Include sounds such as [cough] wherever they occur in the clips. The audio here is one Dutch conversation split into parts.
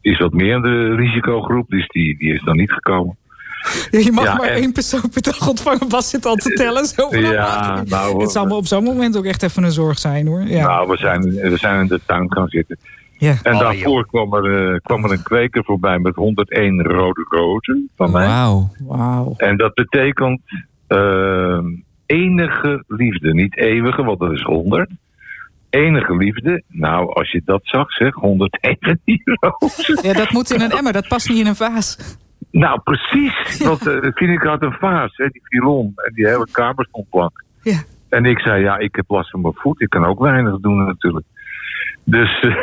is wat meer in de risicogroep, dus die, die is dan niet gekomen. Je mag maar één persoon per dag ontvangen. Bas zit al te tellen. Zo ja, nou, het zal me op zo'n moment ook echt even een zorg zijn hoor. Ja. Nou, we zijn, we zijn in de tuin gaan zitten. Ja. En oh, daarvoor kwam er, uh, kwam er een kweker voorbij met 101 rode rozen van mij. Wauw. Wow. En dat betekent uh, enige liefde. Niet eeuwige, want dat is 100. Enige liefde. Nou, als je dat zag, zeg, 101 [laughs] rozen. Ja, dat moet in een emmer. Dat past niet in een vaas. Nou, precies. Want uh, vind ik had een vaas, hè, die filon. En die hele kamer stond blank. Ja. En ik zei, ja, ik heb last van mijn voet. Ik kan ook weinig doen natuurlijk. Dus... Uh,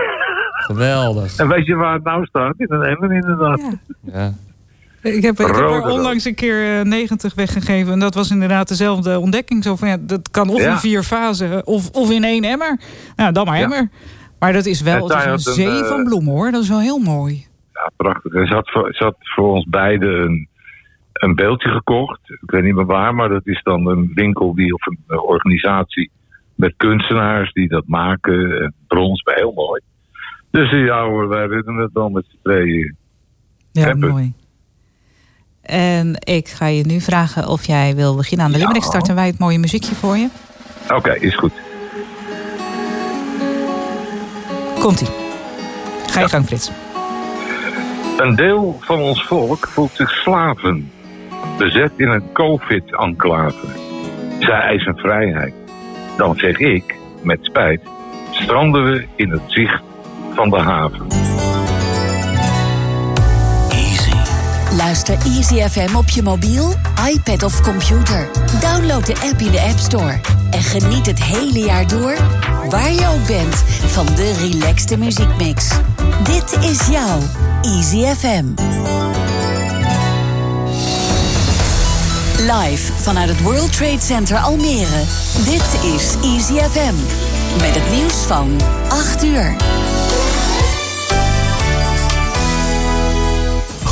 Geweldig. [laughs] En weet je waar het nou staat? In een emmer inderdaad. Ja. ja. Ik heb, ik heb er onlangs een keer 90 eh, weggegeven. En dat was inderdaad dezelfde ontdekking. Zo van, ja, dat kan of in vier fasen of, of in één emmer. Nou, dan maar emmer. Maar dat is wel het is een zee van bloemen hoor. Dat is wel heel mooi ja, prachtig. Er zat voor, zat voor ons beiden een, een beeldje gekocht. Ik weet niet meer waar, maar dat is dan een winkel die of een organisatie met kunstenaars die dat maken. Brons, heel mooi. Dus ja hoor, wij willen het dan met z'n tweeën. Ja, mooi. En ik ga je nu vragen of jij wil beginnen aan de ja. limerick. Starten wij het mooie muziekje voor je. Oké, is goed. Komt-ie. Ga je ja. gang, Frits. Een deel van ons volk voelt zich slaven, bezet in een COVID-enclave. Zij eisen vrijheid. Dan zeg ik, met spijt, stranden we in het zicht van de haven. Luister Easy FM op je mobiel, iPad of computer. Download de app in de App Store. En geniet het hele jaar door, waar je ook bent, van de relaxte muziekmix. Dit is jouw Easy FM. Live vanuit het World Trade Center Almere. Dit is Easy FM. Met het nieuws van 8 uur.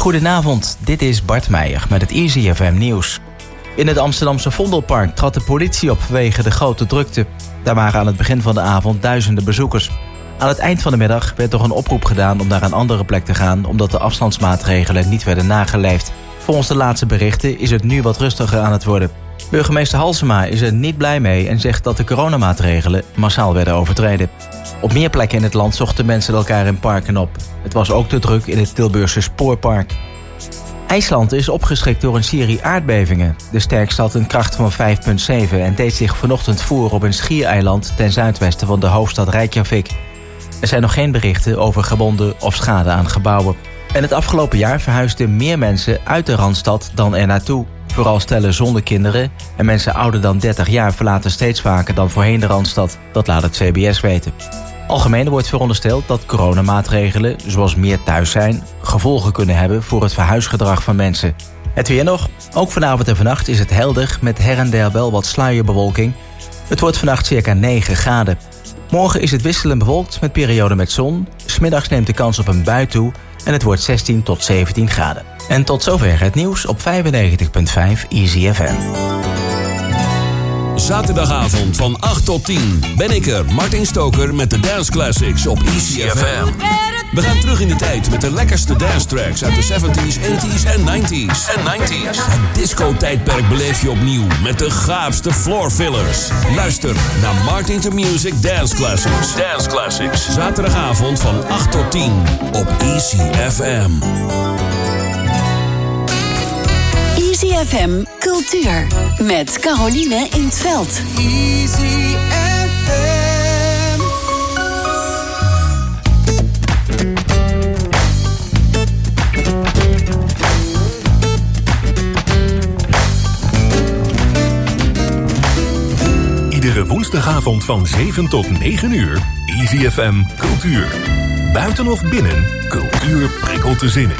Goedenavond, dit is Bart Meijer met het Easy FM nieuws. In het Amsterdamse Vondelpark trad de politie op vanwege de grote drukte. Daar waren aan het begin van de avond duizenden bezoekers. Aan het eind van de middag werd toch een oproep gedaan om naar een andere plek te gaan... omdat de afstandsmaatregelen niet werden nageleefd. Volgens de laatste berichten is het nu wat rustiger aan het worden. Burgemeester Halsema is er niet blij mee en zegt dat de coronamaatregelen massaal werden overtreden. Op meer plekken in het land zochten mensen elkaar in parken op. Het was ook te druk in het Tilburgse Spoorpark. IJsland is opgeschrikt door een serie aardbevingen. De sterkste had een kracht van 5,7 en deed zich vanochtend voor op een schiereiland ten zuidwesten van de hoofdstad Reykjavik. Er zijn nog geen berichten over gewonden of schade aan gebouwen. En het afgelopen jaar verhuisden meer mensen uit de Randstad dan er naartoe. Vooral stellen zonder kinderen en mensen ouder dan 30 jaar verlaten steeds vaker dan voorheen de Randstad. Dat laat het CBS weten. Algemeen wordt verondersteld dat coronamaatregelen, zoals meer thuis zijn, gevolgen kunnen hebben voor het verhuisgedrag van mensen. Het weer nog. Ook vanavond en vannacht is het helder met her en der wel wat sluierbewolking. Het wordt vannacht circa 9 graden. Morgen is het wisselend bewolkt met perioden met zon. Smiddags neemt de kans op een bui toe en het wordt 16 tot 17 graden. En tot zover het nieuws op 95.5 Easy FM. Zaterdagavond van 8 tot 10 ben ik er, Martin Stoker met de Dance Classics op Easy FM. We gaan terug in de tijd met de lekkerste dance tracks uit de 70s, 80s en 90s. En 90s. Het disco-tijdperk beleef je opnieuw met de gaafste floor fillers. Luister naar Martin to Music Dance Classics. Dance Classics. Zaterdagavond van 8 tot 10 op Easy FM. Easy FM Cultuur met Caroline in het veld. Easy Iedere woensdagavond van 7 tot 9 uur. Easy FM Cultuur. Buiten of binnen, cultuur prikkelt de zinnen.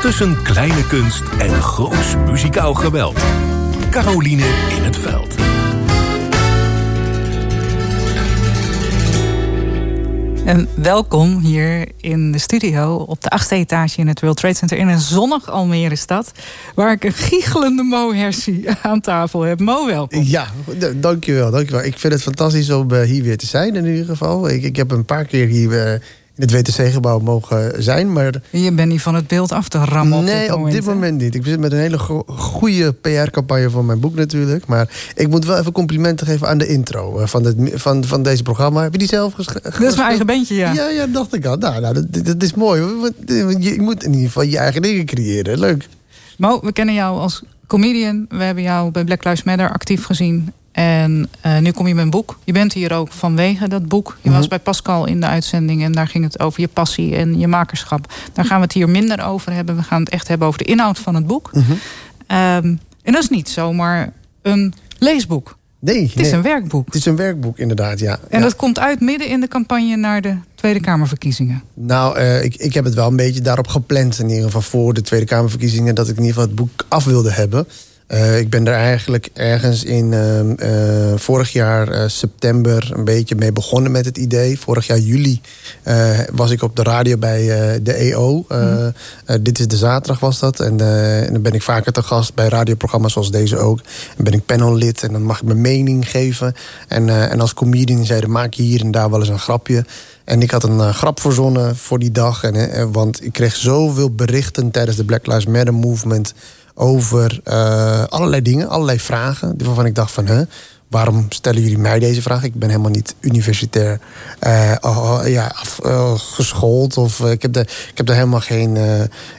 Tussen kleine kunst en groots muzikaal geweld. Caroline in het veld. En welkom hier in de studio op de achtste etage in het World Trade Center in een zonnig Almere stad. Waar ik een giechelende Mo Hersie aan tafel heb. Mo, welkom. Ja, dankjewel, dankjewel. Ik vind het fantastisch om uh, hier weer te zijn in ieder geval. Ik, ik heb een paar keer hier in het WTC-gebouw mogen zijn. Maar... Je bent niet van het beeld af te rammen. Nee, op dit moment, niet. Ik zit met een hele goede PR-campagne voor mijn boek natuurlijk. Maar ik moet wel even complimenten geven aan de intro eh, van, het, van, van deze programma. Heb je die zelf geschreven? Dat is mijn eigen bandje, ja. Ja, ja dacht ik al. Nou, nou dat, dat is mooi. Je moet in ieder geval je eigen dingen creëren. Leuk. Mo, we kennen jou als comedian. We hebben jou bij Black Lives Matter actief gezien. En uh, nu kom je met een boek. Je bent hier ook vanwege dat boek. Je was mhm. bij Pascal in de uitzending en daar ging het over je passie en je makerschap. Daar gaan we het hier minder over hebben. We gaan het echt hebben over de inhoud van het boek. Mm en dat is niet zomaar een leesboek. Nee, het is een werkboek. Het is een werkboek, inderdaad, ja. En dat komt uit midden in de campagne naar de Tweede Kamerverkiezingen. Nou, uh, ik, ik heb het wel een beetje daarop gepland, in ieder geval voor de Tweede Kamerverkiezingen, dat ik in ieder geval het boek af wilde hebben. Uh, ik ben er eigenlijk ergens in uh, vorig jaar uh, september een beetje mee begonnen met het idee. Vorig jaar juli was ik op de radio bij de EO. Mm. Dit is de zaterdag was dat. En, en, dan ben ik vaker te gast bij radioprogramma's zoals deze ook. En ben ik panellid en dan mag ik mijn mening geven. En, en als comedian zeiden maak je hier en daar wel eens een grapje. En ik had een grap verzonnen voor die dag. En, want ik kreeg zoveel berichten tijdens de Black Lives Matter movement over uh, allerlei dingen, allerlei vragen. Waarvan ik dacht van, hè, waarom stellen jullie mij deze vraag? Ik ben helemaal niet universitair uh, ja, af, uh, geschoold. Of ik, heb de, ik heb daar helemaal geen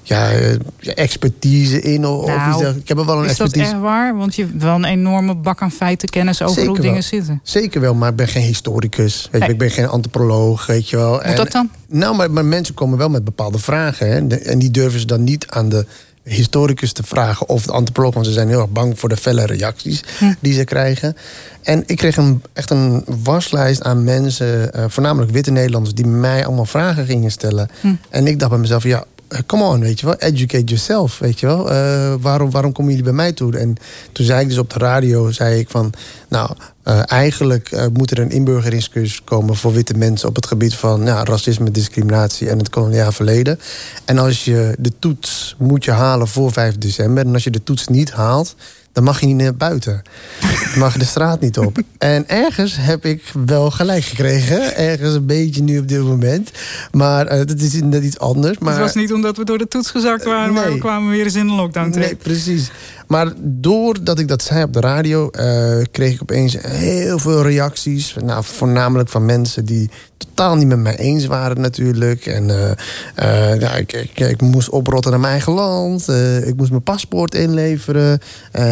ja, expertise in. Of, nou, ik heb er wel een is expertise. dat echt waar? Want je hebt wel een enorme bak aan feitenkennis over Zeker hoe dingen zitten. Zeker wel, maar ik ben geen historicus. Weet je, ik ben geen antropoloog, weet je wel. En, dat dan? Nou, maar, maar, mensen komen wel met bepaalde vragen. Hè, en die durven ze dan niet aan de historicus te vragen of de antropoloog, want ze zijn heel erg bang voor de felle reacties hm. die ze krijgen. En ik kreeg een, echt een waslijst aan mensen, uh, voornamelijk witte Nederlanders, die mij allemaal vragen gingen stellen. Hm. En ik dacht bij mezelf, ja, eh, come on, weet je wel, educate yourself, weet je wel. Uh, waarom, waarom komen jullie bij mij toe? En toen zei ik dus op de radio, zei ik van, nou, uh, eigenlijk moet er een inburgeringscursus komen voor witte mensen op het gebied van ja, racisme, discriminatie en het koloniaal verleden. En als je de toets moet je halen voor 5 december, en als je de toets niet haalt, dan mag je niet naar buiten. Dan mag je de straat niet op. En ergens heb ik wel gelijk gekregen. Ergens een beetje nu op dit moment. Maar uh, dat is net iets anders. Maar... Het was niet omdat we door de toets gezakt waren... maar we kwamen weer eens in de lockdown terecht. Nee, precies. Maar doordat ik dat zei op de radio, uh, kreeg ik opeens heel veel reacties. Nou, voornamelijk van mensen die totaal niet met mij eens waren natuurlijk. En uh, uh, ja, ik, ik, moest oprotten naar mijn eigen land. ik moest mijn paspoort inleveren.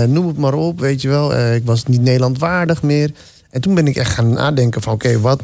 noem het maar op, weet je wel. ik was niet Nederland waardig meer. En toen ben ik echt gaan nadenken van oké, wat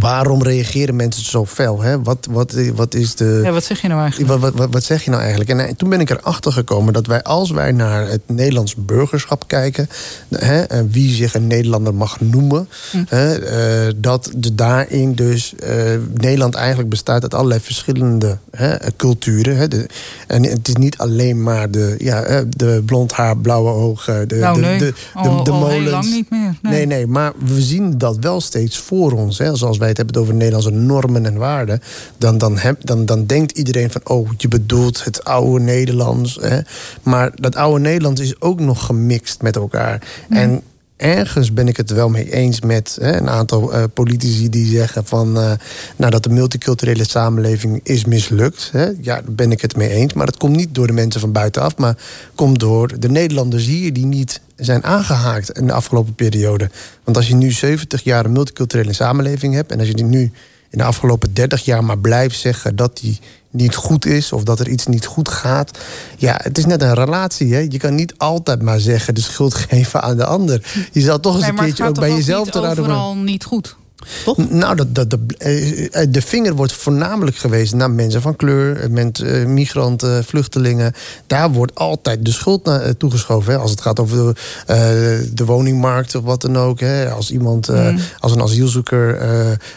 Waarom reageren mensen zo fel? Hè? Wat, wat, wat is de. Ja, wat zeg je nou eigenlijk? Wat, wat, wat zeg je nou eigenlijk? En, eh, toen ben ik erachter gekomen dat wij, als wij naar het Nederlands burgerschap kijken, hè, wie zich een Nederlander mag noemen, hm. hè, uh, dat de daarin dus uh, Nederland eigenlijk bestaat uit allerlei verschillende hè, culturen. Hè, de, en het is niet alleen maar de, ja, de blond haar, blauwe ogen, de, nou, de, de, de, de, molens. Heel lang niet meer. Nee. nee, nee, maar we zien dat wel steeds voor ons. Hè, zoals wij het hebben over Nederlandse normen en waarden, dan, dan, heb, dan, dan denkt iedereen van, oh, je bedoelt het oude Nederlands. Hè? Maar dat oude Nederlands is ook nog gemixt met elkaar. En ergens ben ik het wel mee eens met hè, een aantal uh, politici die zeggen van uh, nou, dat de multiculturele samenleving is mislukt. Hè. Ja, daar ben ik het mee eens. Maar dat komt niet door de mensen van buitenaf, maar komt door de Nederlanders hier die niet zijn aangehaakt in de afgelopen periode. Want als je nu 70 jaar een multiculturele samenleving hebt en als je die nu in de afgelopen 30 jaar maar blijft zeggen dat die niet goed is of dat er iets niet goed gaat. Ja, het is net een relatie. Hè? Je kan niet altijd maar zeggen de schuld geven aan de ander. Je zal toch eens een keertje ook bij jezelf te raden. overal niet goed. Toch? Nou, dat, dat, de, eh, de vinger wordt voornamelijk gewezen naar mensen van kleur, eh, migranten, vluchtelingen. Daar wordt altijd de schuld naar toegeschoven. Hè. Als het gaat over de, uh, de, woningmarkt of wat dan ook. Hè. Als iemand, mm. als een asielzoeker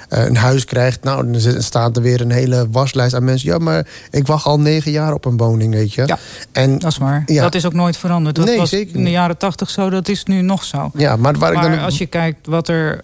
een huis krijgt, nou, dan staat er weer een hele waslijst aan mensen. Ja, maar ik wacht al negen jaar op een woning, weet je. Ja, en, dat is waar. Ja. Dat is ook nooit veranderd. Dat nee, was zeker in de jaren tachtig zo, dat is nu nog zo. Ja, maar waar maar ik dan... als je kijkt wat er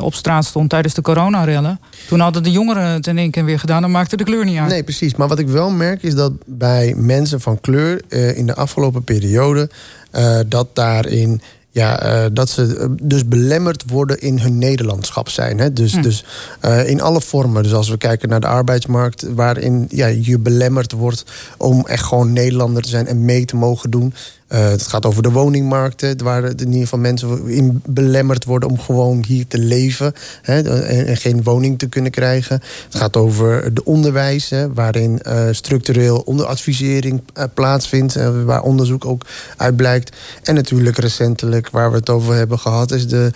op straat stond tijdens de coronarellen. Toen hadden de jongeren het in één keer weer gedaan. Dan maakte de kleur niet uit. Nee, precies. Maar wat ik wel merk is dat bij mensen van kleur... Uh, in de afgelopen periode... Uh, dat daarin ja, uh, dat ze dus belemmerd worden in hun Nederlandschap zijn. Hè? Dus, hm. dus uh, in alle vormen. Dus als we kijken naar de arbeidsmarkt, waarin ja, je belemmerd wordt om echt gewoon Nederlander te zijn en mee te mogen doen. Uh, het gaat over de woningmarkten, waar in ieder geval mensen in belemmerd worden om gewoon hier te leven hè, en, en, geen woning te kunnen krijgen. Het gaat over de onderwijs, hè, waarin uh, structureel onderadvisering uh, plaatsvindt, waar onderzoek ook uit blijkt. En natuurlijk recentelijk, waar we het over hebben gehad, is de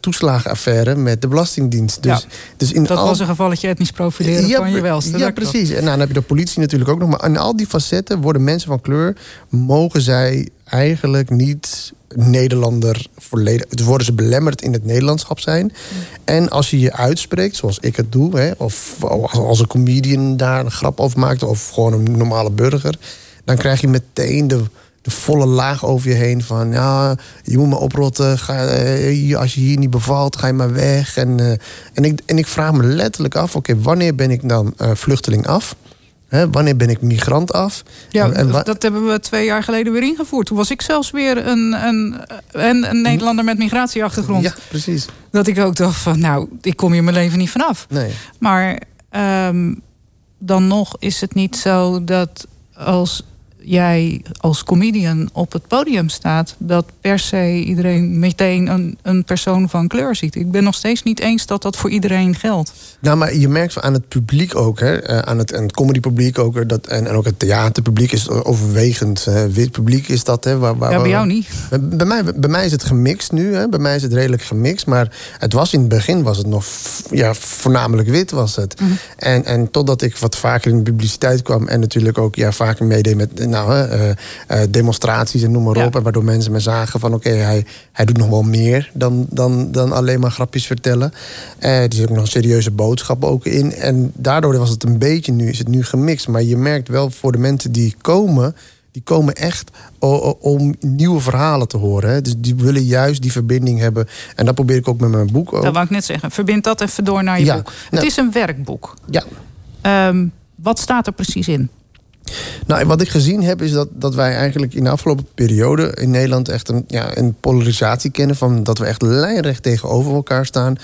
toeslagenaffaire met de Belastingdienst. Dus, ja, dus in dat al... was een gevalletje etnisch profileren ja, van je welste. Ja, precies. En nou, dan heb je de politie natuurlijk ook nog. Maar in al die facetten worden mensen van kleur, mogen zij eigenlijk niet Nederlander volledig. Worden ze belemmerd in het Nederlandschap zijn. En als je je uitspreekt, zoals ik het doe, hè, of als een comedian daar een grap over maakt, of gewoon een normale burger, dan krijg je meteen de, de volle laag over je heen van ja, je moet me oprotten. Ga, eh, als je hier niet bevalt, ga je maar weg. En, uh, en, ik, en ik vraag me letterlijk af: oké, wanneer ben ik dan uh, vluchteling af? Wanneer ben ik migrant af? Ja, en, dat hebben we twee jaar geleden weer ingevoerd. Toen was ik zelfs weer een, een, een, een Nederlander met migratieachtergrond. Ja, precies. Dat ik ook dacht van, nou, ik kom hier mijn leven niet vanaf. Nee. Maar um, dan nog is het niet zo dat als jij als comedian op het podium staat, dat per se iedereen meteen een, een persoon van kleur ziet. Ik ben nog steeds niet eens dat dat voor iedereen geldt. Nou, maar je merkt aan het publiek ook, hè, eh, aan het, het comedypubliek ook, dat, en, en ook het theaterpubliek is overwegend wit publiek is dat. Hè, waar, waar, ja, bij jou niet. Bij mij, bij mij is het gemixt nu, hè, bij mij is het redelijk gemixt, maar het was in het begin was het nog ja, voornamelijk wit was het. Mhm. en, en totdat ik wat vaker in de publiciteit kwam en natuurlijk ook ja, vaker meedeed met nou, uh, demonstraties en noem maar op. En waardoor mensen me zagen van oké, hij, hij doet nog wel meer dan, dan, dan alleen maar grapjes vertellen. Uh, er zit ook nog een serieuze boodschap ook in. En daardoor was het een beetje nu, is het nu gemixt. Maar je merkt wel voor de mensen die komen die komen echt om nieuwe verhalen te horen. Hè. Dus die willen juist die verbinding hebben. En dat probeer ik ook met mijn boek. Ook. Dat wou ik net zeggen. Verbind dat even door naar je boek. Het nou, is een werkboek. Ja. Um, wat staat er precies in? Nou, wat ik gezien heb is dat, dat wij eigenlijk in de afgelopen periode in Nederland echt een, ja, een polarisatie kennen. Van dat we echt lijnrecht tegenover elkaar staan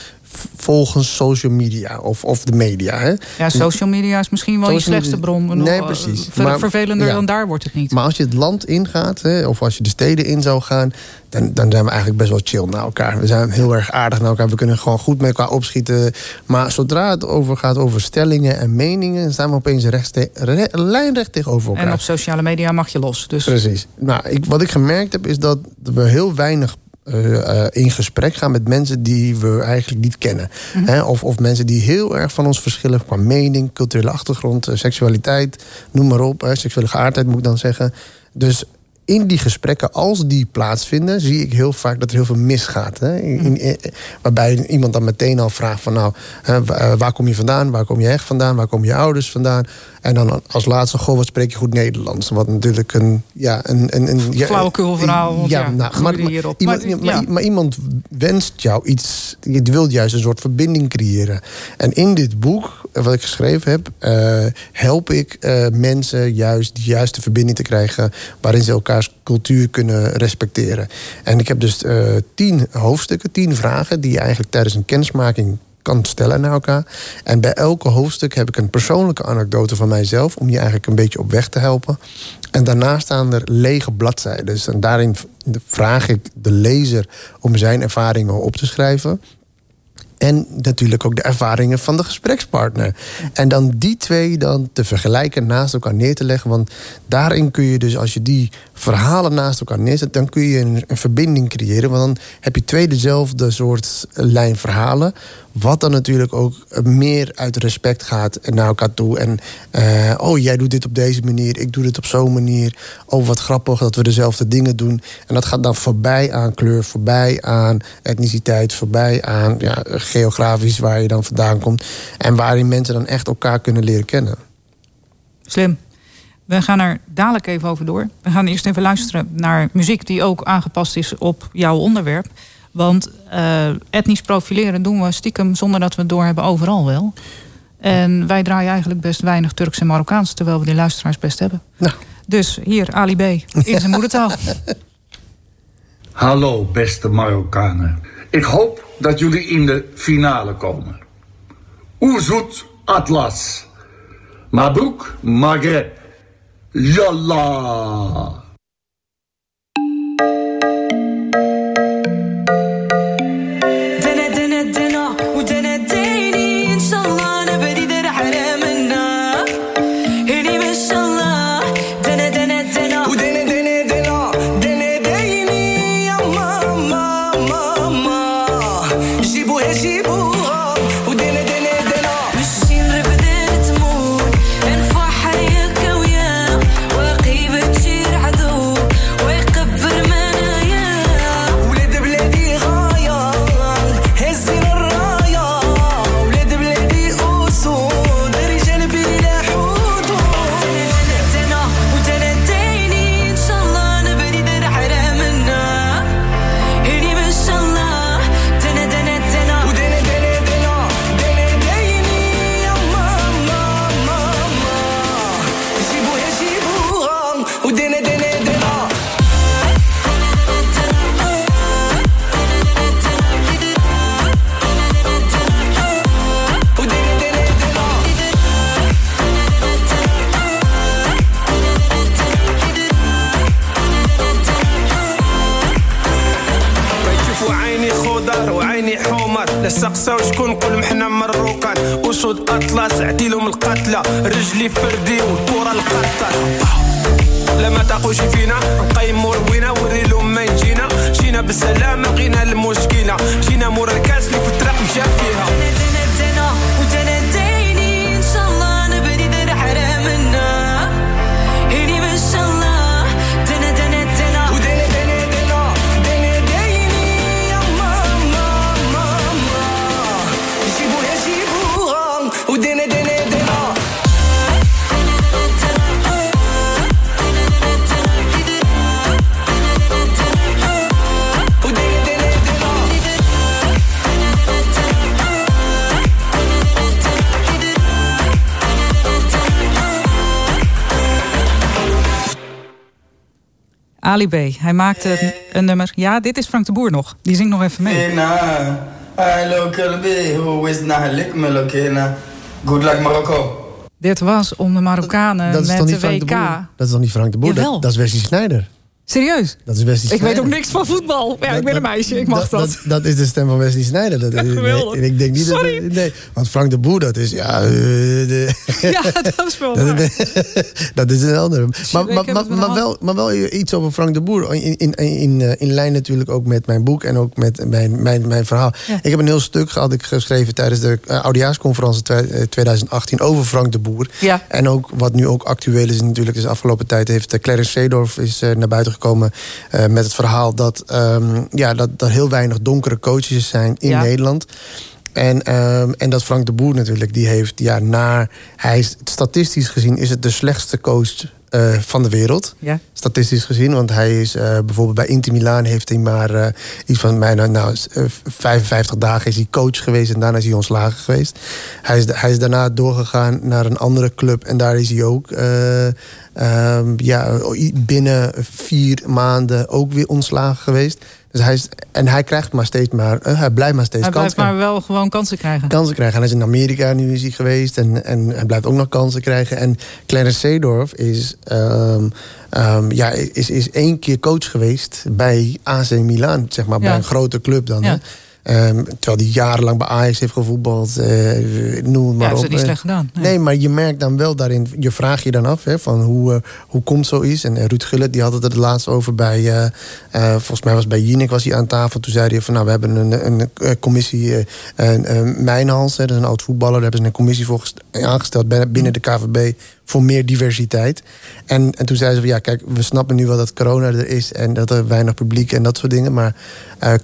volgens social media of, of de media. Hè? Ja, social media is misschien wel je slechtste bron. Nee, precies. maar, vervelender dan daar wordt het niet. Maar als je het land ingaat, hè, of als je de steden in zou gaan... Dan, dan zijn we eigenlijk best wel chill naar elkaar. We zijn heel erg aardig naar elkaar. We kunnen gewoon goed met elkaar opschieten. Maar zodra het over gaat over stellingen en meningen... staan we opeens rechtste, re, lijnrecht tegenover elkaar. En op sociale media mag je los. Dus. Precies. Nou, ik, wat ik gemerkt heb is dat we heel weinig uh, in gesprek gaan met mensen die we eigenlijk niet kennen. Mhm. of, of mensen die heel erg van ons verschillen qua mening, culturele achtergrond, uh, seksualiteit, noem maar op. seksuele geaardheid moet ik dan zeggen. Dus in die gesprekken, als die plaatsvinden, zie ik heel vaak dat er heel veel misgaat. Hè? In, in, waarbij iemand dan meteen al vraagt van nou, waar kom je vandaan? Waar kom je echt vandaan? Waar komen je ouders vandaan? En dan als laatste, goh, wat spreek je goed Nederlands? Wat natuurlijk een... Ja, een, een, een ja, Flauwekul verhaal. Ja, ja, nou, maar, hierop. Iemand, maar, maar, iemand wenst jou iets... Je wilt juist een soort verbinding creëren. En in dit boek, wat ik geschreven heb... Uh, help ik uh, mensen juist de juiste verbinding te krijgen... waarin ze elkaars cultuur kunnen respecteren. En ik heb dus uh, tien hoofdstukken, tien vragen... die je eigenlijk tijdens een kennismaking kan stellen naar elkaar. En bij elke hoofdstuk heb ik een persoonlijke anekdote van mijzelf... om je eigenlijk een beetje op weg te helpen. En daarna staan er lege bladzijden. Dus en daarin vraag ik de lezer om zijn ervaringen op te schrijven. En natuurlijk ook de ervaringen van de gesprekspartner. En dan die twee dan te vergelijken, naast elkaar neer te leggen. Want daarin kun je dus, als je die verhalen naast elkaar neerzet, dan kun je een, een verbinding creëren. Want dan heb je twee dezelfde soort lijn verhalen. Wat dan natuurlijk ook meer uit respect gaat naar elkaar toe. En uh, oh, jij doet dit op deze manier, ik doe dit op zo'n manier. Oh, wat grappig dat we dezelfde dingen doen. En dat gaat dan voorbij aan kleur, voorbij aan etniciteit, voorbij aan ja, geografisch waar je dan vandaan komt. En waarin mensen dan echt elkaar kunnen leren kennen. Slim. We gaan er dadelijk even over door. We gaan eerst even luisteren naar muziek die ook aangepast is op jouw onderwerp. Want uh, etnisch profileren doen we stiekem zonder dat we het doorhebben overal wel. En wij draaien eigenlijk best weinig Turks en Marokkaans, terwijl we die luisteraars best hebben. Nou. Dus hier, Ali B, in zijn moedertaal. [laughs] Hallo, beste Marokkanen. Ik hoop dat jullie in de finale komen. Oezoet Atlas. Mabrouk Maghreb. Yallah. القتلة سعتي لهم القتلة رجلي فردي والكرة القتلة لما ما تاقوش فينا نقيمو روينا وري لهم ما يجينا. جينا بسلامة غينا المشكلة. جينا مور Ali B. Hij maakte een, nummer. Ja, dit is Frank de Boer nog. Die zingt nog even mee. Good luck Marokko. Dit was om de Marokkanen dat met de WK. De dat is dan niet Frank de Boer, dat, dat, is Wesley Snijder. Serieus? Dat is Wesley Ik weet ook niks van voetbal. Ja, ik ben een meisje, ik mag dat. Dat, is de stem van Wesley Snijder. Dat, geweldig. Nee, ik denk niet Sorry. Dat, nee, want Frank de Boer, dat is... Ja, uh, de, [laughs] ja dat is wel Dat [laughs] is een andere. Maar, maar, maar, maar, wel, maar wel iets over Frank de Boer. In, in, in, eh, in lijn natuurlijk ook met mijn boek en ook met mijn, mijn, mijn verhaal. Ja. Ik heb een heel stuk gehad ik geschreven tijdens de uh, oudejaarsconferentie 2018 over Frank de Boer. Ja. En ook wat nu ook actueel is natuurlijk is de afgelopen tijd heeft Clarence Seedorf is naar buiten gekomen uh, met het verhaal dat, um, ja, dat, dat heel weinig donkere coaches zijn in ja. Nederland. En, um, en dat Frank de Boer natuurlijk, die heeft ja, naar. Hij is statistisch gezien is het de slechtste coach uh, van de wereld. Ja. Statistisch gezien. Want hij is uh, bijvoorbeeld bij Inter Milaan heeft hij maar uh, iets van bijna nou, 55 dagen is hij coach geweest en daarna is hij ontslagen geweest. Hij is, hij is daarna doorgegaan naar een andere club en daar is hij ook. Um, ja, binnen vier maanden ook weer ontslagen geweest. Dus hij is, en hij krijgt maar steeds maar, uh, hij blijft maar steeds hij kansen blijft maar wel gewoon kansen krijgen. Kansen krijgen. En hij is in Amerika nu is hij geweest en, en hij blijft ook nog kansen krijgen. En Clarence Seedorf is, um, um, ja, is, is één keer coach geweest bij AC Milan, zeg maar, ja. bij een grote club dan. Ja. Hè? Um, terwijl hij jarenlang bij Ajax heeft gevoetbald. Uh, noem het maar ja, op. dat is niet slecht gedaan. Nee. nee. maar je merkt dan wel daarin... Je vraagt je dan af hè, van hoe, uh, hoe komt zoiets. En Ruud Gullit die had het er laatst over bij... volgens mij was bij Jinek was hij aan tafel. Toen zei hij van nou, we hebben een, een, een commissie... Mijnhals, dat is een oud voetballer. Daar hebben ze een commissie voor aangesteld binnen de KVB... voor meer diversiteit. En, en toen zeiden ze van ja, kijk, we snappen nu wel dat corona er is... en dat er weinig publiek en dat soort dingen. Maar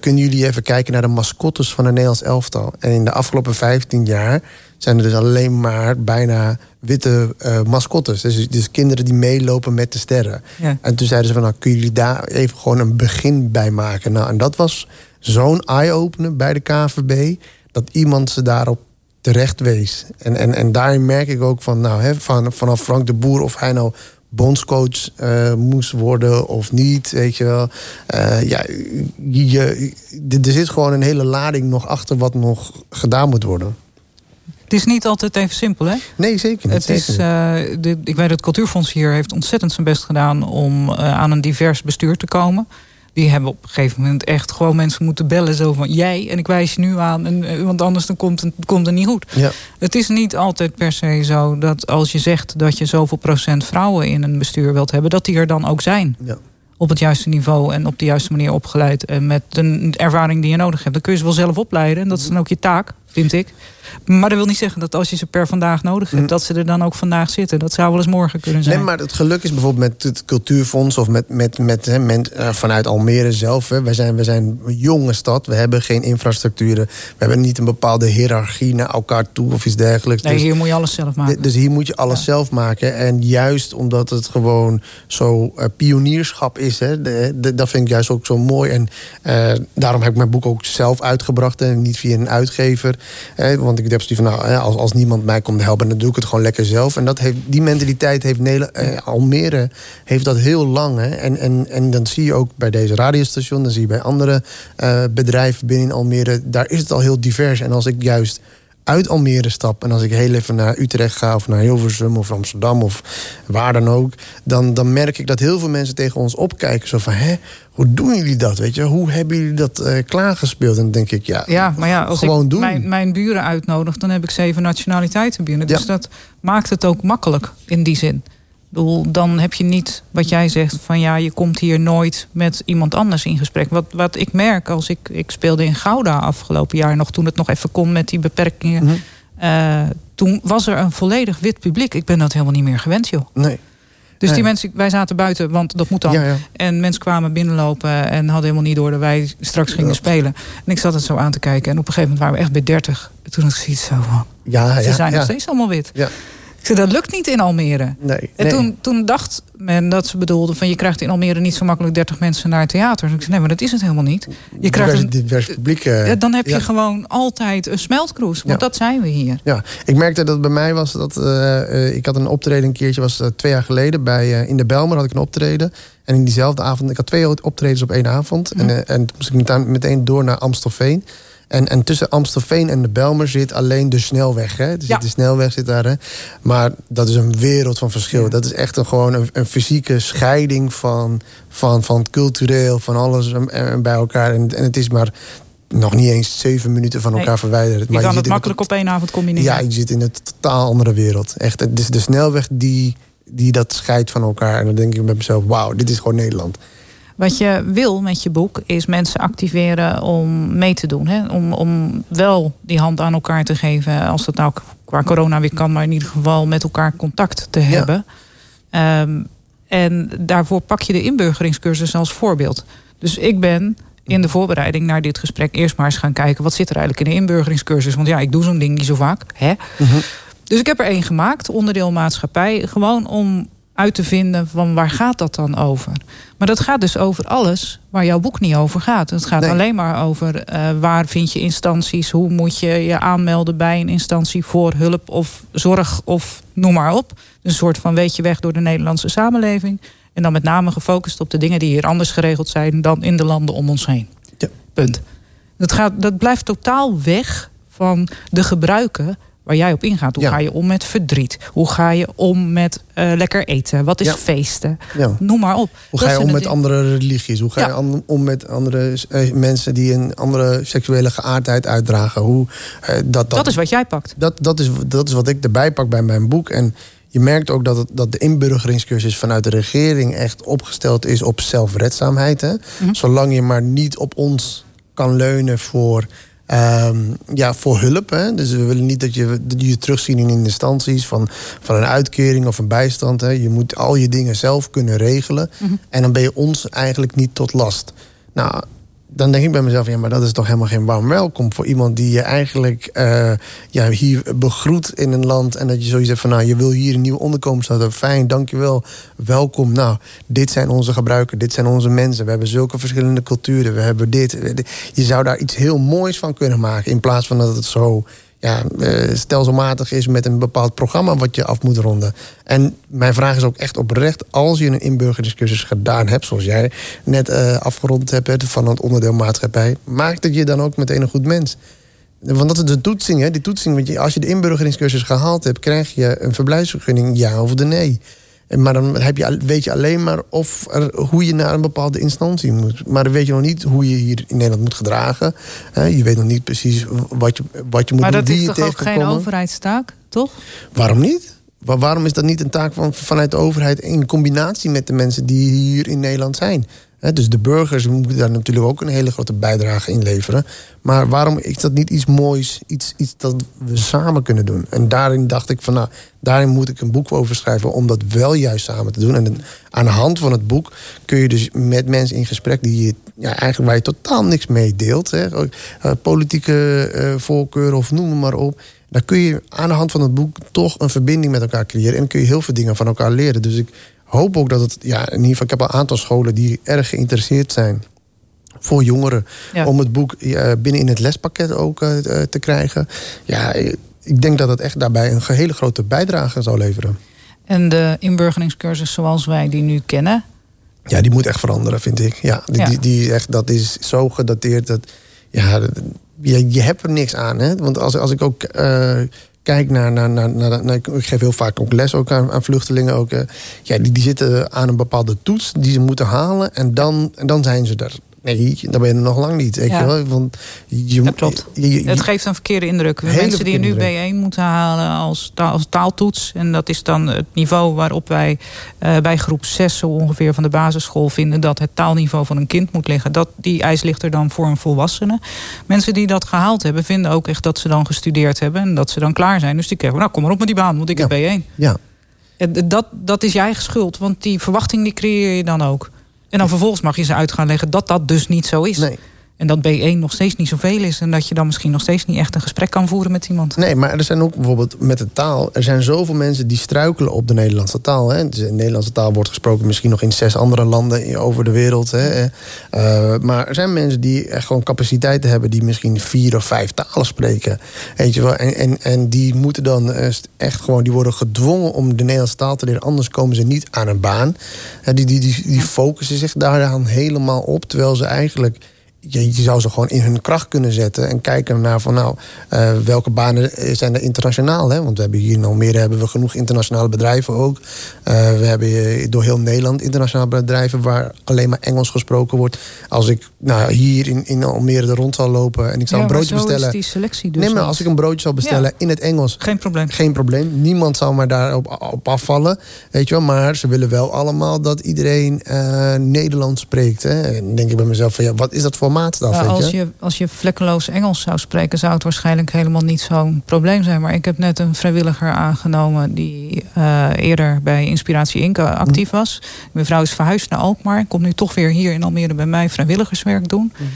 kunnen jullie even kijken naar de mascottes van het Nederlands elftal? En in de afgelopen 15 jaar zijn er dus alleen maar bijna witte uh, mascottes. Dus, dus kinderen die meelopen met de sterren. Ja. En toen zeiden ze van, nou, kun jullie daar even gewoon een begin bij maken? Nou, en dat was zo'n eye-opener bij de KVB... dat iemand ze daarop terecht wees. En, en, en daarin merk ik ook van, nou, hè, van, vanaf Frank de Boer... of hij nou bondscoach uh, moest worden of niet. Weet je wel. Uh, ja, je, er zit gewoon een hele lading nog achter wat nog gedaan moet worden. Het is niet altijd even simpel, hè? Nee, zeker niet. Het is, uh, de, ik weet dat het Cultuurfonds hier heeft ontzettend zijn best gedaan om aan een divers bestuur te komen die hebben op een gegeven moment echt gewoon mensen moeten bellen. Zo van jij en ik wijs je nu aan. En, eh, want anders dan komt, het, komt het niet goed. Ja. Het is niet altijd per se zo dat als je zegt dat je zoveel procent vrouwen in een bestuur wilt hebben, dat die er dan ook zijn. Ja. Op het juiste niveau en op de juiste manier opgeleid. En met de ervaring die je nodig hebt. Dan kun je ze wel zelf opleiden. En dat is dan ook je taak, vind ik. Maar dat wil niet zeggen dat als je ze per vandaag nodig hebt, mm. dat ze er dan ook vandaag zitten. Dat zou wel eens morgen kunnen zijn. Nee, maar het geluk is bijvoorbeeld met het cultuurfonds of met, met, met, met uh, vanuit Almere zelf. Hè. Wij, zijn, wij zijn een jonge stad. We hebben geen infrastructuren. We hebben niet een bepaalde hiërarchie naar elkaar toe of iets dergelijks. Nee, dus, hier moet je alles zelf maken. Dus hier moet je alles zelf maken. En juist omdat het gewoon zo uh, pionierschap is, hè, de, de, dat vind ik juist ook zo mooi. En uh, daarom heb ik mijn boek ook zelf uitgebracht en niet via een uitgever. Want ik heb zoiets van, nou, als, als niemand mij komt helpen, dan doe ik het gewoon lekker zelf. En dat heeft, die mentaliteit heeft eh, Almere heeft dat heel lang. En, en, en dan zie je ook bij deze radiostation, dan zie je bij andere uh, bedrijven binnen Almere, daar is het al heel divers. En als ik juist uit Almere stap en als ik heel even naar Utrecht ga of naar Hilversum of Amsterdam of waar dan ook, dan, dan merk ik dat heel veel mensen tegen ons opkijken. Zo van, hè, hoe doen jullie dat? Weet je? Hoe hebben jullie dat uh, klaargespeeld? En dan denk ik, ja, ja maar ja, als gewoon ik doen. Mijn, mijn buren uitnodig, dan heb ik zeven nationaliteiten binnen. Dus dat maakt het ook makkelijk in die zin dan heb je niet wat jij zegt van ja, je komt hier nooit met iemand anders in gesprek. Wat, wat ik merk als ik, ik speelde in Gouda afgelopen jaar nog, toen het nog even kon met die beperkingen. Mhm. Eh, toen was er een volledig wit publiek. Ik ben dat helemaal niet meer gewend, joh. Nee. Dus die mensen, wij zaten buiten, want dat moet dan. Ja, ja. En mensen kwamen binnenlopen en hadden helemaal niet door dat wij straks gingen spelen. En ik zat het zo aan te kijken. En op een gegeven moment waren we echt bij 30. Toen had ik zoiets zo van. Ja, ze zijn nog steeds allemaal wit. Ja. Ik zei, dat lukt niet in Almere. Nee, en Toen, toen dacht men dat ze bedoelden van je krijgt in Almere niet zo makkelijk 30 mensen naar het theater. Dus ik zei, nee, maar dat is het helemaal niet. Je krijgt een divers publiek. Uh, ja, dan heb je gewoon altijd een smeltkroes. Want dat zijn we hier. Ja, ik merkte dat bij mij was dat uh, ik had een optreden een keertje, was twee jaar geleden bij in de Belmer had ik een optreden. En in diezelfde avond, ik had twee optredens op één avond. En, en toen moest ik meteen door naar Amstelveen. En, en tussen Amstelveen en de Belmer zit alleen de snelweg. Hè? Dus De snelweg zit daar. Hè? Maar dat is een wereld van verschil. Dat is echt een, gewoon een, een, fysieke scheiding van, van, van het cultureel, van alles bij elkaar. En, en het is maar nog niet eens zeven minuten van elkaar verwijderd. Je maar kan het makkelijk op één avond combineren. Ja, je zit in een totaal andere wereld. Echt, het is de snelweg die, die dat scheidt van elkaar. En dan denk ik bij mezelf, wauw, dit is gewoon Nederland. Wat je wil met je boek is mensen activeren om mee te doen. Hè? Om, om wel die hand aan elkaar te geven. Als dat nou qua corona weer kan, maar in ieder geval met elkaar contact te hebben. Ehm, en daarvoor pak je de inburgeringscursus als voorbeeld. Dus ik ben in de voorbereiding naar dit gesprek eerst maar eens gaan kijken... wat zit er eigenlijk in de inburgeringscursus? Want ja, ik doe zo'n ding niet zo vaak. Hè? Mhm. Dus ik heb er één gemaakt, onderdeel maatschappij. Gewoon om uit te vinden van waar gaat dat dan over. Maar dat gaat dus over alles waar jouw boek niet over gaat. Het gaat alleen maar over uh, waar vind je instanties, hoe moet je je aanmelden bij een instantie voor hulp of zorg of noem maar op. Een soort van weet je weg door de Nederlandse samenleving. En dan met name gefocust op de dingen die hier anders geregeld zijn dan in de landen om ons heen. Ja. Punt. Dat, gaat, dat blijft totaal weg van de gebruiken waar jij op ingaat. Hoe ga je om met verdriet? Hoe ga je om met uh, lekker eten? Wat is feesten? Noem maar op. Hoe ga je om met andere religies? Hoe ga je om met andere uh, mensen die een andere seksuele geaardheid uitdragen? Hoe, uh, dat, dat, dat is wat jij pakt. Dat, dat, is, dat is wat ik erbij pak bij mijn boek. En je merkt ook dat, het, dat de inburgeringscursus vanuit de regering echt opgesteld is op zelfredzaamheid. Hè? Mhm. Zolang je maar niet op ons kan leunen voor Um, ja, voor hulp. Hè? Dus we willen niet dat je, dat je terugzien in instanties van, van een uitkering of een bijstand. Hè? Je moet al je dingen zelf kunnen regelen. Mhm. En dan ben je ons eigenlijk niet tot last. Nou, dan denk ik bij mezelf, ja, maar dat is toch helemaal geen warm welkom voor iemand die je eigenlijk uh, ja, hier begroet in een land. En dat je zoiets hebt van, nou, je wil hier een nieuw onderkomen starten. Fijn, dankjewel, welkom. Nou, dit zijn onze gebruikers, dit zijn onze mensen. We hebben zulke verschillende culturen, we hebben dit. Je zou daar iets heel moois van kunnen maken. In plaats van dat het zo ja, stelselmatig is met een bepaald programma wat je af moet ronden. En mijn vraag is ook echt oprecht: als je een inburgeringscursus gedaan hebt, zoals jij net afgerond hebt van het onderdeel maatschappij, maakt het je dan ook meteen een goed mens? Want dat is de toetsing, hè? Die toetsing, want als je de inburgeringscursus gehaald hebt, krijg je een verblijfsvergunning, ja of de nee. Maar dan heb je, weet je alleen maar of er, hoe je naar een bepaalde instantie moet. Maar dan weet je nog niet hoe je hier in Nederland moet gedragen. Je weet nog niet precies wat je, wat je moet maar doen. Maar dat is toch ook geen overheidstaak, toch? Waarom niet? Waarom is dat niet een taak van, vanuit de overheid in combinatie met de mensen die hier in Nederland zijn? Dus de burgers moeten daar natuurlijk ook een hele grote bijdrage in leveren. Maar waarom is dat niet iets moois, iets, iets dat we samen kunnen doen? En daarin dacht ik van, nou, daarin moet ik een boek over schrijven om dat wel juist samen te doen. En aan de hand van het boek kun je dus met mensen in gesprek die ja, eigenlijk waar je totaal niks mee deelt, eh, politieke uh, voorkeur of noem maar op. Dan kun je aan de hand van het boek toch een verbinding met elkaar creëren. En kun je heel veel dingen van elkaar leren. Dus ik hoop ook dat het, ja, in ieder geval, ik heb een aantal scholen die erg geïnteresseerd zijn voor jongeren. Om het boek binnen in het lespakket ook uh, te krijgen. Ja, ik denk dat het echt daarbij een hele grote bijdrage zou leveren. En de inburgeringscursus zoals wij die nu kennen? Ja, die moet echt veranderen, vind ik. Ja, die, Die, die, echt, dat is zo gedateerd. Dat, ja, je, je hebt er niks aan. Hè? Want als, als ik ook uh, kijk naar, naar, naar, naar, Ik geef heel vaak ook les ook aan, aan vluchtelingen. Ook, uh, ja, die, die zitten aan een bepaalde toets die ze moeten halen. En dan, en dan zijn ze er. Nee, dan ben je nog lang niet. Weet je? Want je, dat klopt. het geeft een verkeerde indruk. Mensen die nu B1 moeten halen als, taal, als taaltoets. En dat is dan het niveau waarop wij uh, bij groep 6 zo ongeveer van de basisschool vinden dat het taalniveau van een kind moet liggen. Dat, die eis ligt er dan voor een volwassene. Mensen die dat gehaald hebben, vinden ook echt dat ze dan gestudeerd hebben en dat ze dan klaar zijn. Dus die krijgen, nou kom maar op met die baan, want ik heb B1. Ja. Dat, dat is je eigen schuld, want die verwachting die creëer je dan ook. En dan vervolgens mag je ze uit gaan leggen dat dat dus niet zo is. Nee. En dat B1 nog steeds niet zoveel is. En dat je dan misschien nog steeds niet echt een gesprek kan voeren met iemand. Nee, maar er zijn ook bijvoorbeeld met de taal. Er zijn zoveel mensen die struikelen op de Nederlandse taal. Hè. Dus de Nederlandse taal wordt gesproken misschien nog in zes andere landen over de wereld. Hè. Uh, maar er zijn mensen die echt gewoon capaciteiten hebben. die misschien vier of vijf talen spreken. Weet je wel? En, en, en die moeten dan echt gewoon. die worden gedwongen om de Nederlandse taal te leren. Anders komen ze niet aan een baan. Die, die, die, die focussen zich daar dan helemaal op. Terwijl ze eigenlijk je, je, zou ze gewoon in hun kracht kunnen zetten en kijken naar van nou, uh, welke banen zijn er internationaal. Hè? Want we hebben hier in Almere hebben we genoeg internationale bedrijven ook. Uh, we hebben door heel Nederland internationale bedrijven waar alleen maar Engels gesproken wordt. Als ik nou, hier in, in Almere er rond zal lopen en ik zou een broodje bestellen. Is die selectie dus nee, maar als ik een broodje zou bestellen in het Engels. Geen probleem. Geen probleem. Niemand zal maar daarop op afvallen. Weet je wel, maar ze willen wel allemaal dat iedereen uh, Nederlands spreekt. Hè? En dan denk ik bij mezelf van ja, wat is dat voor als, je? als je vlekkeloos Engels zou spreken, zou het waarschijnlijk helemaal niet zo'n probleem zijn. Maar ik heb net een vrijwilliger aangenomen die uh, eerder bij Inspiratie Inc. actief mm. was. Mijn vrouw is verhuisd naar Alkmaar. Komt nu toch weer hier in Almere bij mij vrijwilligerswerk doen. Mm.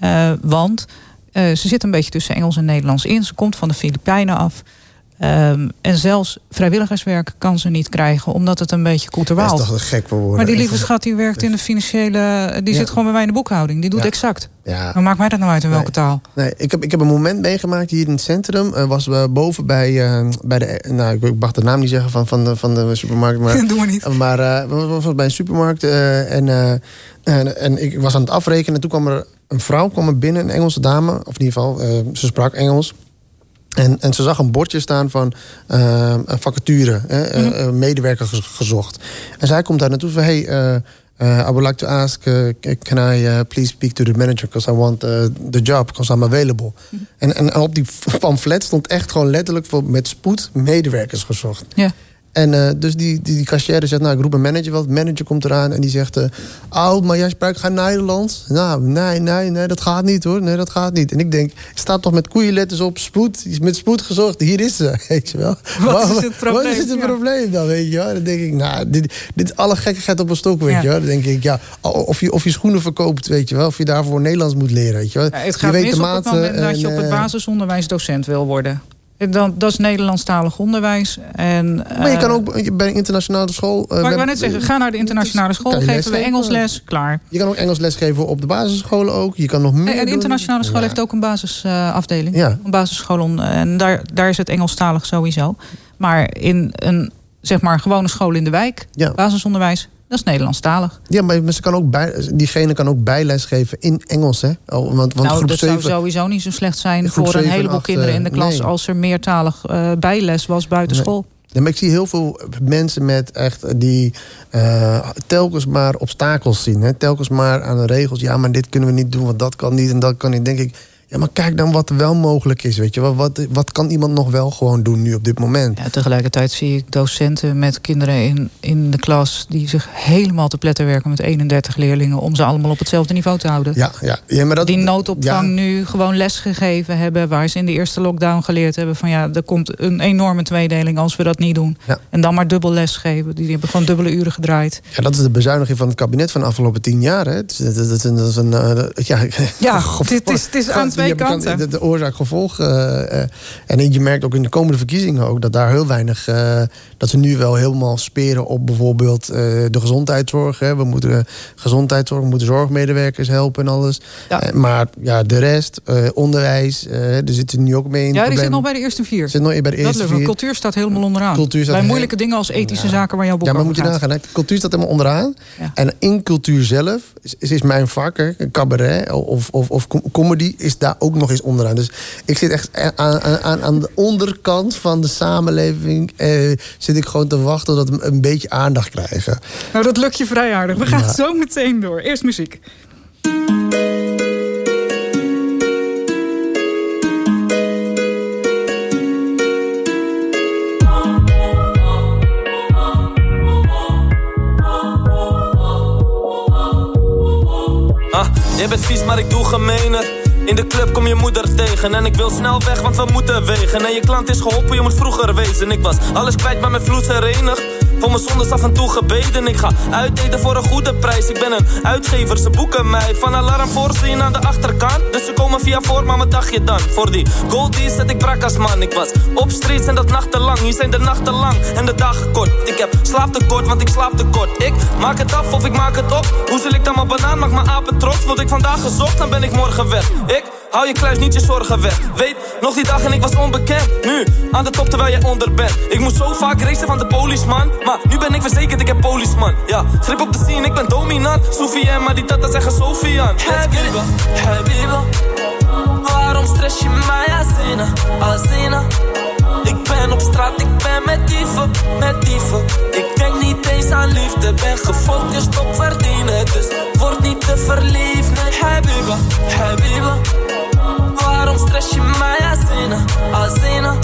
Uh, want uh, ze zit een beetje tussen Engels en Nederlands in. Ze komt van de Filipijnen af. Um, en zelfs vrijwilligerswerk kan ze niet krijgen, omdat het een beetje koeterwaalt. Dat is toch een gek voor woorden. Maar die lieve schat die werkt in de financiële. Die zit gewoon bij mij in de boekhouding. Die doet exact. Ja. Maar maakt mij dat nou uit in welke taal? Nee, ik heb, ik heb een moment meegemaakt hier in het centrum. Uh, was we boven bij, uh, bij de. Nou, ik mag de naam niet zeggen van, van, de, van de supermarkt. Maar, [laughs] Doe maar niet. Maar uh, we was bij een supermarkt. en, en, en ik was aan het afrekenen. En toen kwam er een vrouw kwam er binnen, een Engelse dame. Of in ieder geval, ze sprak Engels. En, en ze zag een bordje staan van uh, een vacature, hè, mm -hmm. medewerker gezocht. En zij komt daar naartoe van: hey, uh, uh, I would like to ask, uh, can I uh, please speak to the manager because I want the job because I'm available. Mm -hmm. en, en op die pamflet stond echt gewoon letterlijk voor met spoed medewerkers gezocht. Ja. En uh, dus die, die, die cashier zegt, nou, ik roep een manager wel. De manager komt eraan en die zegt... Uh, oh, maar jij spreekt geen Nederlands? Nou, nee, nee, nee, dat gaat niet hoor. Nee, dat gaat niet. En ik denk, staat toch met koeienletters op spoed. Is met spoed gezocht. Hier is ze, [laughs] weet je wel. Wat is het probleem? Wat is het probleem dan, weet je wel? Dan denk ik, nou, dit, dit is alle gekkigheid op een stok, weet je wel. Dan denk ik, ja, of je, of je schoenen verkoopt, weet je wel. Of je daarvoor Nederlands moet leren, weet je wel. Ja, het gaat je weet op het moment dat je op het basisonderwijs docent wil worden. Dan, dat is Nederlandstalig onderwijs. En, maar je kan ook bij een internationale school... Uh, maar ik wou net zeggen, ga naar de internationale school, geven we Engels les, klaar. Je kan ook Engels les geven op de basisscholen ook. Je kan nog meer En de internationale school heeft ook een basisafdeling. Ja. Een basisschool. En daar, daar is het Engelstalig sowieso. Maar in een zeg maar, gewone school in de wijk, ja. basisonderwijs... Dat is Nederlandstalig. Ja, maar ze kan ook bij, diegene kan ook bijles geven in Engels. Hè? Oh, want, want nou, dat 7, zou sowieso niet zo slecht zijn voor een heleboel kinderen in de klas... als er meertalig uh, bijles was buiten school. Ja, maar ik zie heel veel mensen met echt die uh, telkens maar obstakels zien. Hè? Telkens maar aan de regels. Ja, maar dit kunnen we niet doen, want dat kan niet en dat kan niet. Denk ik, ja, maar kijk dan wat wel mogelijk is. Weet je? Wat, wat, wat kan iemand nog wel gewoon doen nu op dit moment? Ja, tegelijkertijd zie ik docenten met kinderen in, in de klas... die zich helemaal te pletter werken met 31 leerlingen... om ze allemaal op hetzelfde niveau te houden. Ja, ja. ja maar dat, die noodopvang nu gewoon les gegeven hebben... waar ze in de eerste lockdown geleerd hebben... van ja, er komt een enorme tweedeling als we dat niet doen. Ja. En dan maar dubbel les geven. Die hebben gewoon dubbele uren gedraaid. Ja, dat is de bezuiniging van het kabinet van de afgelopen tien jaar. Hè? Dat, is, dat, is, een... Ja, ja het is, het is aan twee kanten. De, de oorzaak-gevolg. Uh, en je merkt ook in de komende verkiezingen ook dat daar heel weinig. Uh, dat ze nu wel helemaal speren op bijvoorbeeld de gezondheidszorg. Hè. We moeten gezondheidszorg, we moeten zorgmedewerkers helpen en alles. maar ja, de rest, onderwijs, er zitten nu ook mee in. Ja, die zit nog bij de eerste vier. Zit nog bij de eerste vier. Cultuur staat helemaal onderaan. Cultuur staat bij moeilijke dingen als ethische zaken waar jouw boek Ja, maar moet je nagaan. Cultuur staat helemaal onderaan. En in cultuur zelf is, is mijn vak, hè, cabaret of, of, of comedy, is daar ook nog eens onderaan. Dus ik zit echt aan, aan, aan de onderkant van de samenleving. Eh, zit ik gewoon te wachten tot we een beetje aandacht krijgen. Nou, dat lukt je vrij aardig. We gaan zo meteen door. Eerst muziek. Ah, jij bent vies, maar ik doe gemeener. In de club kom je moeder tegen en ik wil snel weg, want we moeten wegen. En je klant is geholpen, je moet vroeger wezen. Ik was alles kwijt, maar mijn vloed herenigd. Voor mijn zondes af en toe gebeden. Ik ga uiteten voor een goede prijs. Ik ben een uitgever, ze boeken mij. Van alarm voorzien aan de achterkant. Dus ze komen via voor, maar wat dacht je dan? Voor die goldies zet ik brak als man. Ik was op streets en dat nachtenlang. Hier zijn de nachten lang en de dagen kort. Ik heb slaaptekort, want ik slaap tekort. Ik maak het af of ik maak het op. Hoe zal ik dan mijn banaan? Maak mijn apen trots. Word ik vandaag gezocht, dan ben ik morgen weg. Ik hou je kluis niet je zorgen weg. Weet, nog die dag en ik was onbekend. Nu, aan de top terwijl jij onder bent. Ik moest zo vaak racen van de policeman. Maar nu ben ik verzekerd, ik heb policeman. Ja, grip op de scene, ik ben dominant. Sophie en maar die tata zeggen Sofian. Habiba, Habiba. Waarom stress je mij, Azina, Azina? Ik ben op straat, ik ben met dieven, met dieven. Ik denk niet eens aan liefde, ben gefocust op verdienen. Dus word niet te verliefd, nee. Habiba, Habiba. Waarom stress je mij, Azina, Azina?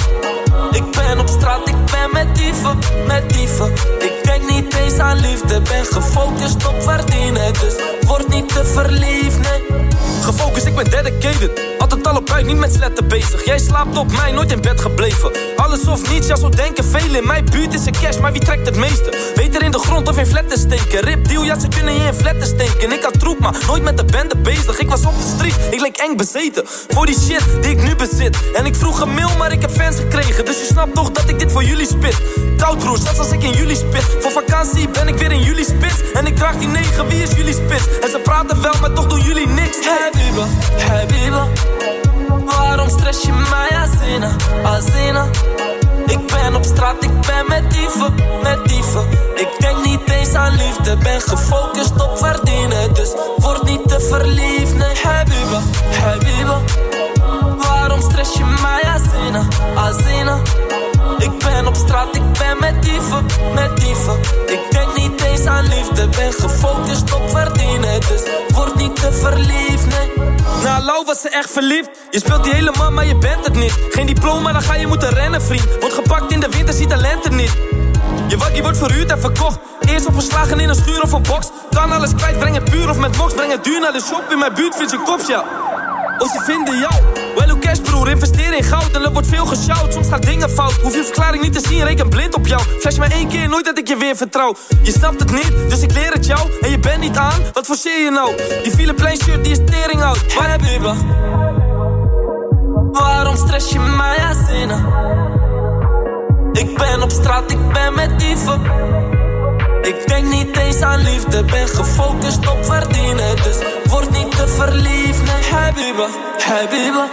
Ik ben op straat, ik ben met dieven, met dieven. Ik denk niet eens aan liefde, ben gefocust op verdienen. Dus word niet te verliefd, nee. Gefocust, ik ben dedicated. Altijd al op uit, niet met sletten bezig. Jij slaapt op mij, nooit in bed gebleven. Alles of niets, ja, zo denken velen. In mijn buurt is een cash, maar wie trekt het meeste? Beter in de grond of in flatten steken. Rip deal, ja, ze kunnen je in flatten steken. Ik had troep, maar nooit met de bende bezig. Ik was op de street, ik leek eng bezeten. Voor die shit die ik nu bezit. En ik vroeg een mail, maar ik heb fans gekregen. Dus je snapt toch dat ik dit voor jullie spit. Koud broer, zelfs als ik in jullie spit. Vakantie ben ik weer in jullie spits. En ik draag die negen, wie is jullie spits? En ze praten wel, maar toch doen jullie niks. Habiba, Habiba Waarom stress je mij, Azina, Azina Ik ben op straat, ik ben met dieven, met dieven Ik denk niet eens aan liefde, ben gefocust op verdienen Dus word niet te verliefd, nee Habiba, Habiba Waarom stress je mij, Azina, Azina ik op straat, ik ben met dieven, met dieven. Ik denk niet eens aan liefde, ben gefocust op verdienen. Dus word niet te verliefd, nee. Na Lau was ze echt verliefd. Je speelt die hele man, maar je bent het niet. Geen diploma, dan ga je moeten rennen, vriend. Wordt gepakt in de winter, ziet talent er niet. Je wakkie wordt verhuurd en verkocht. Eerst opgeslagen in een schuur of een box. Kan alles kwijt, breng het puur of met box Breng het duur naar de shop, in mijn buurt vind je kops, ja of ze vinden jou. Wel hoe cash broer, investeer in goud en er wordt veel geshout. Soms gaan dingen fout, hoef je verklaring niet te zien, reken blind op jou. Flash maar één keer, nooit dat ik je weer vertrouw. Je snapt het niet, dus ik leer het jou. En je bent niet aan, wat forceer je nou? Die file plein shirt, die is tering oud. Waar heb je Waarom stress je mij zinnen? Ik ben op straat, ik ben met dieven. Ik denk niet eens aan liefde, ben gefocust op verdienen. Dus word niet te verliefd, nee, habiba, habiba.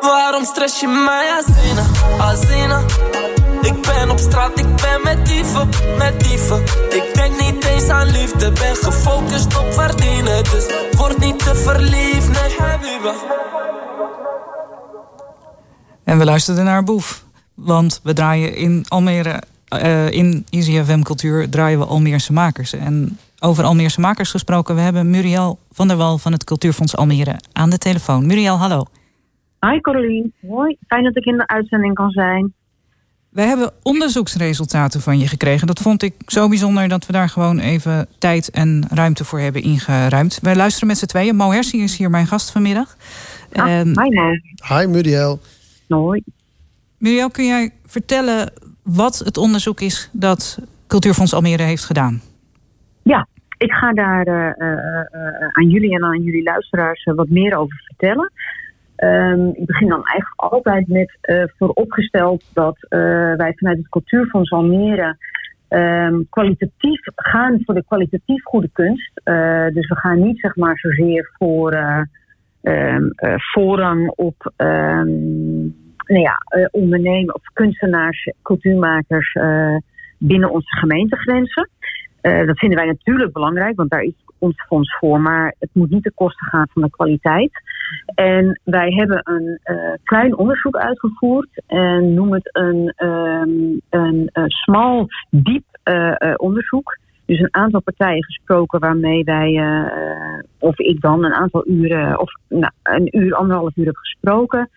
Waarom stress je mij Azina, Azina? Ik ben op straat, ik ben met dieven, met dieven. Ik denk niet eens aan liefde, ben gefocust op verdienen. Dus word niet te verliefd, nee, habiba. En we luisterden naar Boef. Want we draaien in Almere, uh, in ICFM Cultuur, draaien we Almeerse makers. En over Almeerse makers gesproken, we hebben Muriel van der Wal van het Cultuurfonds Almere aan de telefoon. Muriel, hallo. Hi Caroline, hoi. Fijn dat ik in de uitzending kan zijn. We hebben onderzoeksresultaten van je gekregen. Dat vond ik zo bijzonder dat we daar gewoon even tijd en ruimte voor hebben ingeruimd. Wij luisteren met z'n tweeën. Mo Hersie is hier mijn gast vanmiddag. Ah, hi Mo. Hi Muriel. Hoi. Muriel, kun jij vertellen wat het onderzoek is dat Cultuurfonds Almere heeft gedaan? Ja, ik ga daar uh, uh, aan jullie en aan jullie luisteraars wat meer over vertellen. Um, ik begin dan eigenlijk altijd met vooropgesteld dat wij vanuit het Cultuurfonds Almere um, kwalitatief gaan voor de kwalitatief goede kunst. dus we gaan niet zeg maar zozeer voor um, voorrang op nou ja, uh, ondernemen of kunstenaars, cultuurmakers uh, binnen onze gemeentegrenzen. Uh, dat vinden wij natuurlijk belangrijk, want daar is ons fonds voor. Maar het moet niet ten koste gaan van de kwaliteit. En wij hebben een klein onderzoek uitgevoerd. En noem het een, um, een smal, diep onderzoek. Dus een aantal partijen gesproken waarmee wij, of ik dan, een aantal uren, of nou, een uur, anderhalf uur heb gesproken.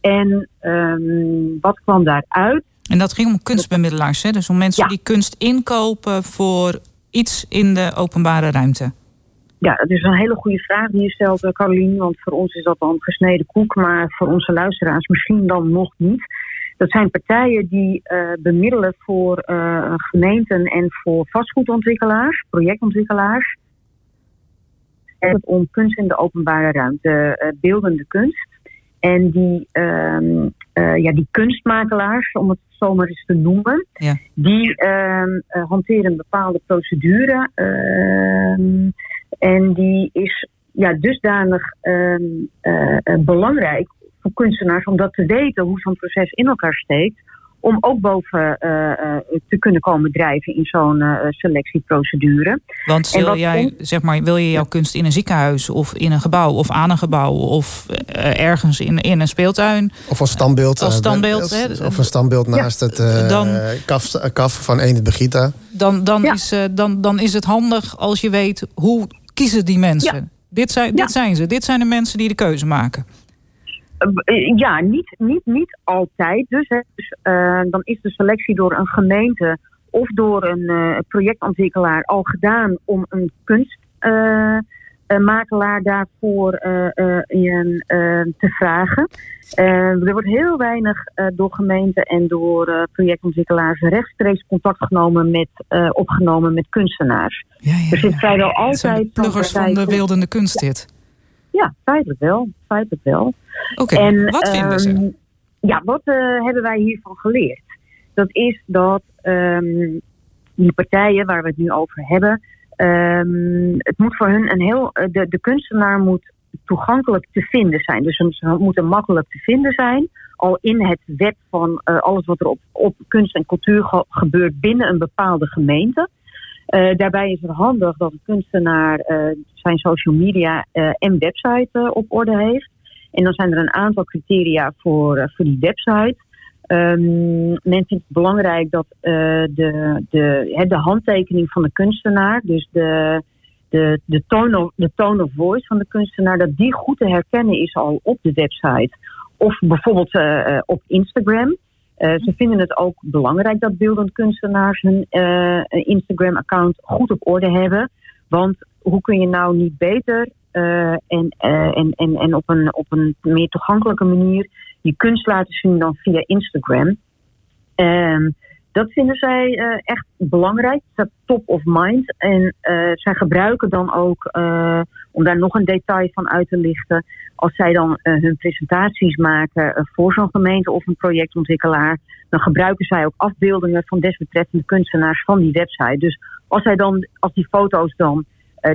En um, wat kwam daaruit? En dat ging om kunstbemiddelaars, hè? dus om mensen die kunst inkopen voor iets in de openbare ruimte. Ja, dat is een hele goede vraag die je stelt, eh, Caroline. Want voor ons is dat dan gesneden koek, maar voor onze luisteraars misschien dan nog niet. Dat zijn partijen die uh, bemiddelen voor uh, gemeenten en voor vastgoedontwikkelaars, projectontwikkelaars. En om kunst in de openbare ruimte, uh, beeldende kunst. En die, um, uh, ja, die kunstmakelaars, om het zo maar eens te noemen, ja. die um, uh, hanteren een bepaalde procedure. Um, en die is ja, dusdanig uh, belangrijk voor kunstenaars om dat te weten hoe zo'n proces in elkaar steekt om ook boven uh, te kunnen komen drijven in zo'n uh, selectieprocedure. Want wil, jij, zeg maar, wil je jouw kunst in een ziekenhuis of in een gebouw of aan een gebouw of ergens in, in een speeltuin? Of als standbeeld. Als standbeeld hè? Of een standbeeld naast ja. het dan, kaf, kaf van Enid Begita. Dan, dan, ja. is, dan, dan is het handig als je weet hoe kiezen die mensen. Ja. Dit, zijn, dit zijn ze. Dit zijn de mensen die de keuze maken. Eh, ja, niet, niet, niet altijd. Dus, hè. dus uh, dan is de selectie door een gemeente of door een uh, projectontwikkelaar al gedaan om een kunstmakelaar daarvoor in, te vragen. er wordt heel weinig door gemeenten en door projectontwikkelaars rechtstreeks contact genomen met, opgenomen met kunstenaars. Ja, ja, er zit vrijwel altijd. Pluggers van de beeldende kunst dit. Ja, feitelijk wel. Feitelijk wel. Oké, okay, wat vinden ze? Um, ja, wat uh, hebben wij hiervan geleerd? Dat is dat um, die partijen waar we het nu over hebben... Um, het moet voor hun een heel... De, de kunstenaar moet toegankelijk te vinden zijn. Dus ze moeten makkelijk te vinden zijn. Al in het web van uh, alles wat er op, op kunst en cultuur ge gebeurt binnen een bepaalde gemeente. Uh, daarbij is het handig dat de kunstenaar uh, zijn social media uh, en website op orde heeft. En dan zijn er een aantal criteria voor, voor die website. Um, men vindt het belangrijk dat de, de, de handtekening van de kunstenaar, dus de, de, de, tone of, de tone of voice van de kunstenaar, dat die goed te herkennen is al op de website. Of bijvoorbeeld op Instagram. Uh, ze vinden het ook belangrijk dat beeldend kunstenaars hun uh, Instagram-account goed op orde hebben. Want hoe kun je nou niet beter uh, en, en, en, en op, een, op een meer toegankelijke manier je kunst laten zien dan via Instagram? Um, dat vinden zij echt belangrijk. Dat top of mind. En zij gebruiken dan ook om daar nog een detail van uit te lichten. Als zij dan hun presentaties maken voor zo'n gemeente of een projectontwikkelaar, dan gebruiken zij ook afbeeldingen van desbetreffende kunstenaars van die website. Dus als, zij dan, als die foto's dan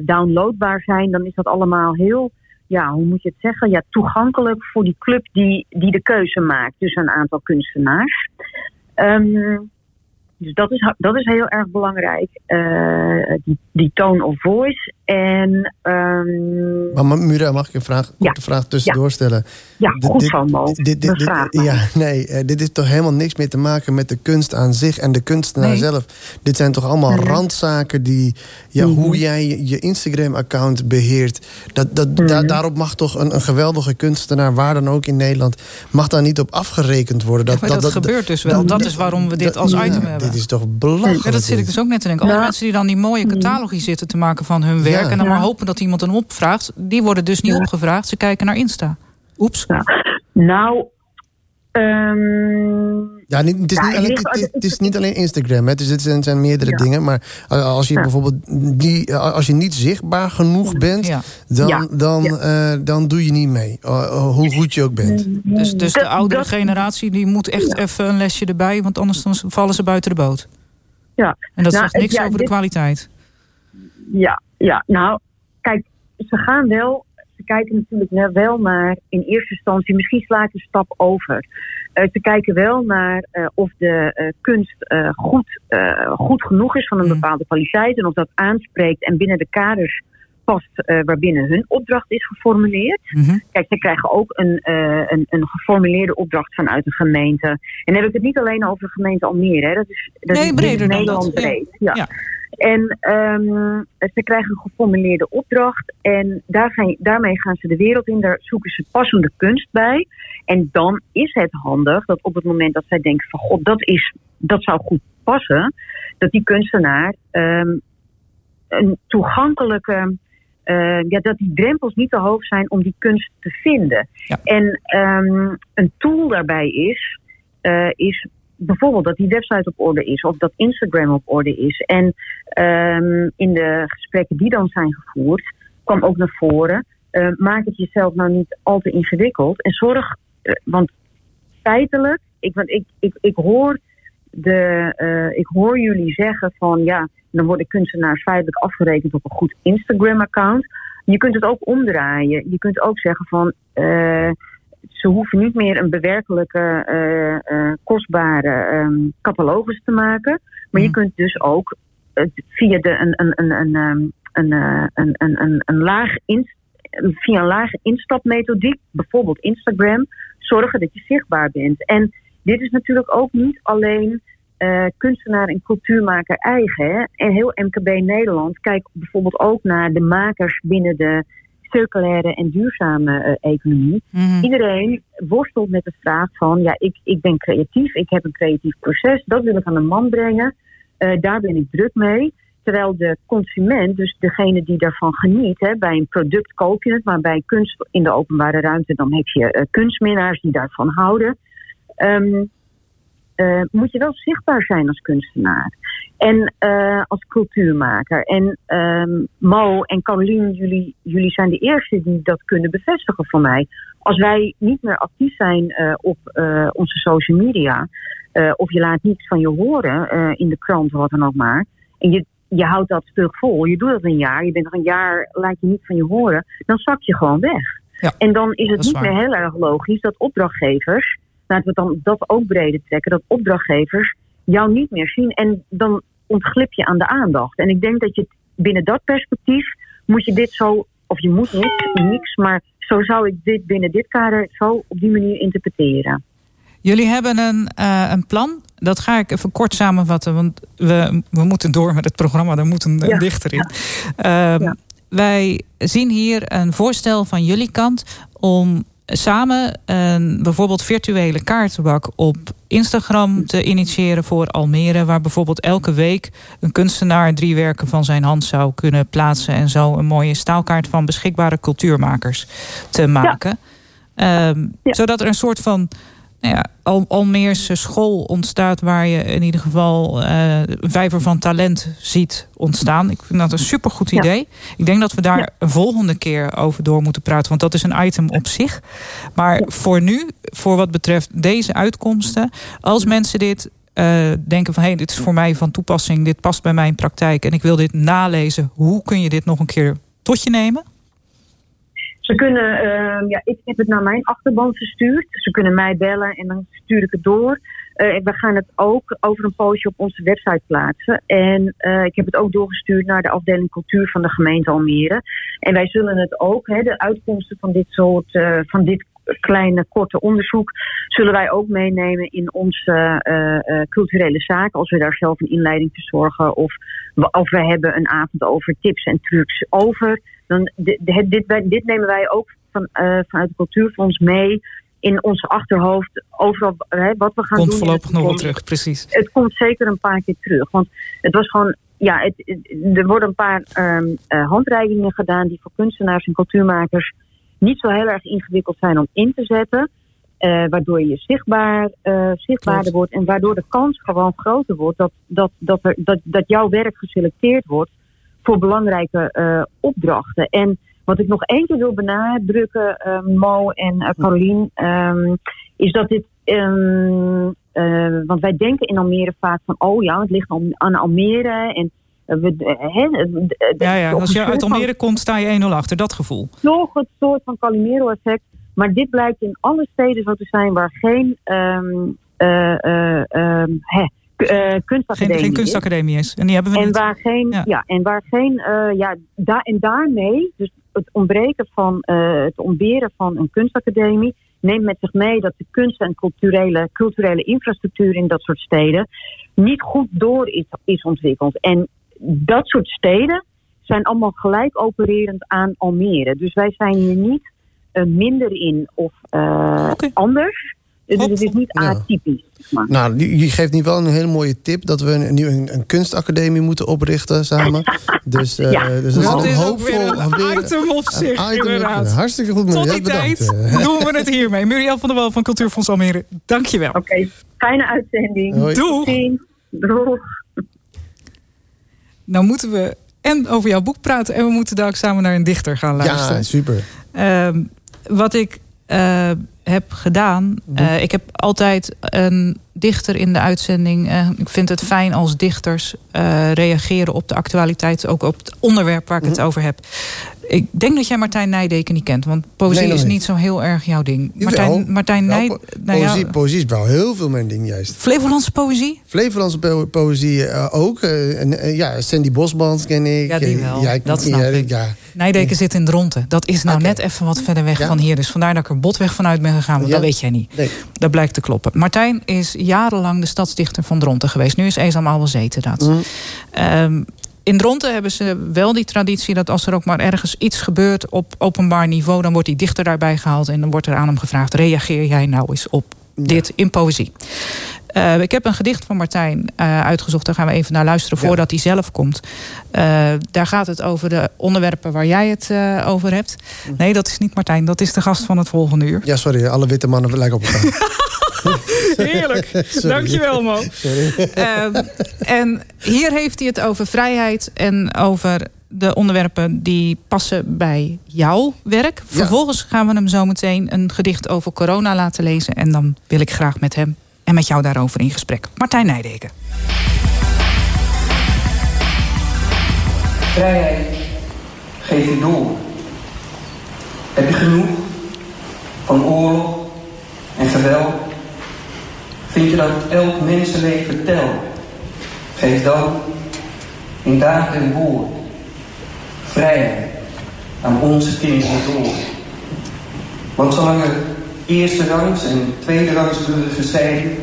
downloadbaar zijn, dan is dat allemaal heel ja, hoe moet je het zeggen? Ja, toegankelijk voor die club die, die de keuze maakt tussen een aantal kunstenaars. Um, dus dat is, dat is heel erg belangrijk, uh, die, die tone of voice. En, um... maar Mura, mag ik een vraag, ja. vraag tussendoor stellen? Ja, goed van Mo. Dit, dit, ja, [laughs] nee, uh, dit is toch helemaal niks meer te maken met de kunst aan zich en de kunstenaar nee. zelf. Dit zijn toch allemaal nee. randzaken die, ja, mm -hmm. hoe jij je Instagram-account beheert. Dat, dat, mm -hmm. da, daarop mag toch een, een geweldige kunstenaar, waar dan ook in Nederland, mag daar niet op afgerekend worden. Dat, ja, dat, dat, gebeurt dus wel. Dat is waarom we dit als item hebben. Dit is toch belachelijk. Ja, dat zit ik dus ook net te denken. Alle mensen die dan die mooie catalogie zitten te maken van hun werk ja. en dan maar hopen dat iemand een opvraagt, die worden dus niet opgevraagd. Ze kijken naar Insta. Oeps. Nou, Um, ja, het, is niet alleen, het, het is niet alleen Instagram, hè. Dus het zijn, zijn meerdere ja. dingen. Maar als je ja. bijvoorbeeld die, als je niet zichtbaar genoeg bent, ja. dan, Dan, uh, dan doe je niet mee. Uh, hoe goed je ook bent. Dus, dus de oudere generatie die moet echt even een lesje erbij, want anders dan vallen ze buiten de boot. Ja. En dat nou, zegt niks over dit, de kwaliteit. Ja, ja, nou, kijk, ze gaan wel ze kijken natuurlijk wel naar in eerste instantie, misschien sla ik een stap over. Uh, ze kijken wel naar uh, of de uh, kunst goed, goed genoeg is van een bepaalde kwaliteit en of dat aanspreekt en binnen de kaders past waarbinnen hun opdracht is geformuleerd. -hmm. Kijk, ze krijgen ook een, een, een, geformuleerde opdracht vanuit de gemeente. En dan heb ik het niet alleen over de gemeente Almere. Hè. Dat is, dat nee, is breder Nederland breed. Ja. ja. En um, ze krijgen een geformuleerde opdracht. En daar gaan, daarmee gaan ze de wereld in. Daar zoeken ze passende kunst bij. En dan is het handig dat op het moment dat zij denken van... God, dat, is, dat zou goed passen. Dat die kunstenaar um, een toegankelijke... Uh, ja, dat die drempels niet te hoog zijn om die kunst te vinden. Ja. En um, een tool daarbij is, uh, is bijvoorbeeld dat die website op orde is of dat Instagram op orde is. En um, in de gesprekken die dan zijn gevoerd, kwam ook naar voren. Uh, maak het jezelf nou niet al te ingewikkeld en zorg, uh, want feitelijk, ik, want ik, ik, ik, hoor de, uh, ik hoor jullie zeggen van ja, dan worden kunstenaars feitelijk afgerekend op een goed Instagram-account. Je kunt het ook omdraaien. Je kunt ook zeggen van ze hoeven niet meer een bewerkelijke, uh, uh, kostbare um, catalogus te maken. Maar mm. je kunt dus ook uh, via de, een, een, een, een, een, een, een, een, een laag in, via een lage instapmethodiek, bijvoorbeeld Instagram, zorgen dat je zichtbaar bent. En dit is natuurlijk ook niet alleen kunstenaar en cultuurmaker eigen. Hè? En heel MKB Nederland kijkt bijvoorbeeld ook naar de makers binnen de circulaire en duurzame uh, economie. Mm. Iedereen worstelt met de vraag van, ja, ik, ik ben creatief, ik heb een creatief proces, dat wil ik aan de man brengen, uh, daar ben ik druk mee. Terwijl de consument, dus degene die daarvan geniet, hè, bij een product koop je het, maar bij kunst in de openbare ruimte, dan heb je uh, kunstminnaars die daarvan houden. Um, uh, moet je wel zichtbaar zijn als kunstenaar. En uh, als cultuurmaker. En um, Mo en Caroline, jullie, jullie zijn de eerste die dat kunnen bevestigen voor mij. Als wij niet meer actief zijn uh, op onze social media. of je laat niets van je horen in de krant of wat dan ook maar. En je, je houdt dat stuk vol. Je doet dat een jaar. Je bent nog een jaar, laat je niet van je horen. Dan zak je gewoon weg. Ja, en dan is het niet waar. meer heel erg logisch dat opdrachtgevers laten we dan dat ook breder trekken, dat opdrachtgevers jou niet meer zien en dan ontglip je aan de aandacht. En ik denk dat je binnen dat perspectief moet je dit zo, of je moet niet, niks, maar zo zou ik dit binnen dit kader zo op die manier interpreteren. Jullie hebben een, uh, een plan. Dat ga ik even kort samenvatten, want we, we moeten door met het programma. Er moet een, ja. dichter in. Ja. Uh, ja. Wij zien hier een voorstel van jullie kant om samen een bijvoorbeeld virtuele kaartenbak op Instagram te initiëren voor Almere. Waar bijvoorbeeld elke week een kunstenaar drie werken van zijn hand zou kunnen plaatsen. En zo een mooie staalkaart van beschikbare cultuurmakers te maken. Ja. Um, ja. Zodat er een soort van nou ja, Al Almeerse school ontstaat waar je in ieder geval uh, een vijver van talent ziet ontstaan. Ik vind dat een supergoed idee. Ik denk dat we daar een volgende keer over door moeten praten, want dat is een item op zich. Maar voor nu, voor wat betreft deze uitkomsten, als mensen dit uh, denken van hé, hey, dit is voor mij van toepassing, dit past bij mijn praktijk en ik wil dit nalezen, hoe kun je dit nog een keer tot je nemen? Ze kunnen, uh, ja, ik heb het naar mijn achterban verstuurd. Ze kunnen mij bellen en dan stuur ik het door. Uh, we gaan het ook over een poosje op onze website plaatsen. En uh, ik heb het ook doorgestuurd naar de afdeling cultuur van de gemeente Almere. En wij zullen het ook, hè, de uitkomsten van dit soort, uh, van dit kleine korte onderzoek, zullen wij ook meenemen in onze culturele zaken. Als we daar zelf een inleiding te zorgen. Of, of we hebben een avond over tips en trucs over dan, dit, dit, dit nemen wij ook van, uh, vanuit het cultuurfonds mee in onze achterhoofd overal hè, wat we gaan komt doen. Komt voorlopig nog wel terug, precies. Het komt zeker een paar keer terug. Want het was gewoon, ja, het, er worden een paar um, uh, handreikingen gedaan die voor kunstenaars en cultuurmakers niet zo heel erg ingewikkeld zijn om in te zetten. Uh, waardoor je zichtbaar, uh, zichtbaarder wordt en waardoor de kans gewoon groter wordt dat, dat, dat, er, dat, dat jouw werk geselecteerd wordt voor belangrijke uh, opdrachten. En wat ik nog één keer wil benadrukken, uh, Mo en Carolien, um, is dat dit. Um, want wij denken in Almere vaak van, oh ja, het ligt aan Almere. En we, he, ja, ja, als je uit Almere komt, sta je 1-0 achter, dat gevoel. Nog het soort van Calimero-effect. Maar dit blijkt in alle steden zo te zijn waar geen. Um, he, uh, kunstacademie geen, geen kunstacademie is. En die hebben we en niet. Waar geen, ja. ja en waar geen, uh, ja, daar en daarmee, dus het ontbreken van, uh, het ontberen van een kunstacademie, neemt met zich mee dat de kunst- en culturele, culturele infrastructuur in dat soort steden niet goed door is, is ontwikkeld. En dat soort steden zijn allemaal gelijk opererend aan Almere. Dus wij zijn hier niet minder in of okay. anders. Dus het is niet atypisch. Maar. Nou, je geeft nu wel een hele mooie tip dat we nu een, een, kunstacademie moeten oprichten samen. [laughs] Dus, uh, ja, dus dat, dat is, een hoopvol. Weer een item op zich, een item inderdaad. Hartstikke goed, Tot die tijd [laughs] doen we het hiermee. Muriel van der Wal van Cultuurfonds Almere, dankjewel. Oké, okay. fijne uitzending. Hoi. Doeg. Doeg. Nou moeten we en over jouw boek praten en we moeten daar ook samen naar een dichter gaan luisteren. Ja, super. Uh, wat ik uh, heb gedaan. Uh, ik heb altijd een dichter in de uitzending. Uh, ik vind het fijn als dichters uh, reageren op de actualiteit, ook op het onderwerp waar ik het over heb. Ik denk dat jij Martijn Nijdeken niet kent, want poëzie nee, is niet. niet zo heel erg jouw ding. Martijn, Martijn nou, po nou ja, poëzie, poëzie, is wel heel veel mijn ding, juist. Flevolandse poëzie? Flevolandse po poëzie uh, ook. En, ja, Sandy Bosband ken ik. Ja, die wel. Ja, dat snap ja, ik. Ja. Nijdeken zit in Dronten. Dat is nou okay. net even wat verder weg van hier. Dus vandaar dat ik er botweg vanuit ben gegaan. Want dat weet jij niet. Nee. Dat blijkt te kloppen. Martijn is jarenlang de stadsdichter van Dronten geweest. Nu is Ezam Alwezete dat. Mm. Um, in Dronten hebben ze wel die traditie dat als er ook maar ergens iets gebeurt op openbaar niveau, dan wordt die dichter daarbij gehaald en dan wordt er aan hem gevraagd: reageer jij nou eens op dit in poëzie? Uh, ik heb een gedicht van Martijn uh, uitgezocht. Daar gaan we even naar luisteren voordat ja. hij zelf komt. Uh, daar gaat het over de onderwerpen waar jij het over hebt. Nee, dat is niet Martijn. Dat is de gast van het volgende uur. Ja, sorry. Alle witte mannen lijken op elkaar. [laughs] [laughs] Heerlijk. Sorry. Dankjewel, Mo. Uh, en hier heeft hij het over vrijheid en over de onderwerpen die passen bij jouw werk. Ja. Vervolgens gaan we hem zo meteen een gedicht over corona laten lezen. En dan wil ik graag met hem en met jou daarover in gesprek. Martijn Nijdeken. Vrijheid geeft je doel. Heb je genoeg van oorlog en geweld? Vind je dat elk mensenleven telt? Geef dan in daad en woord vrijheid aan onze kinderen door. Want zolang er eerste rangs en tweede rangs burgers zijn,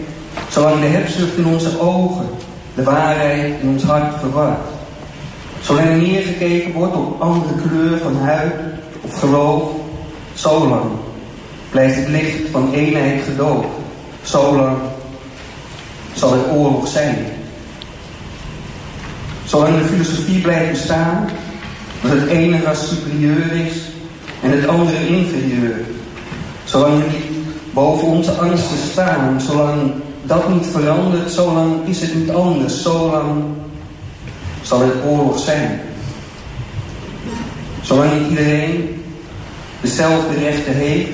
zolang de hebzucht in onze ogen de waarheid in ons hart verwart, zolang er neergekeken wordt op andere kleur van huid of geloof, zolang blijft het licht van eenheid gedoofd, zolang zal er oorlog zijn. Zolang de filosofie blijft bestaan, dat het ene ras superieur is en het andere inferieur. Zolang er niet boven onze angsten staan. Zolang dat niet verandert, zolang is het niet anders. Zolang zal het oorlog zijn. Zolang niet iedereen dezelfde rechten heeft.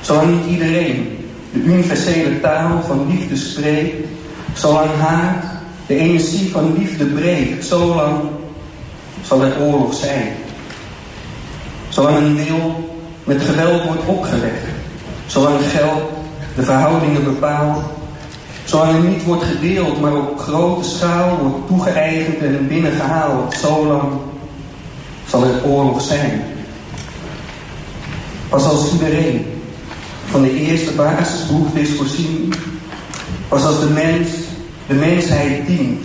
Zolang niet iedereen de universele taal van liefde spreekt. Zolang haat de energie van liefde breekt. Zolang zal het oorlog zijn. Zolang een wil met geweld wordt opgelegd. Zolang geld de verhoudingen bepaalt. Zolang er niet wordt gedeeld, maar op grote schaal wordt toegeëigend en binnengehaald. Zolang zal het oorlog zijn. Pas als iedereen van de eerste basisbehoefte is voorzien. Pas als de mens de mensheid dient.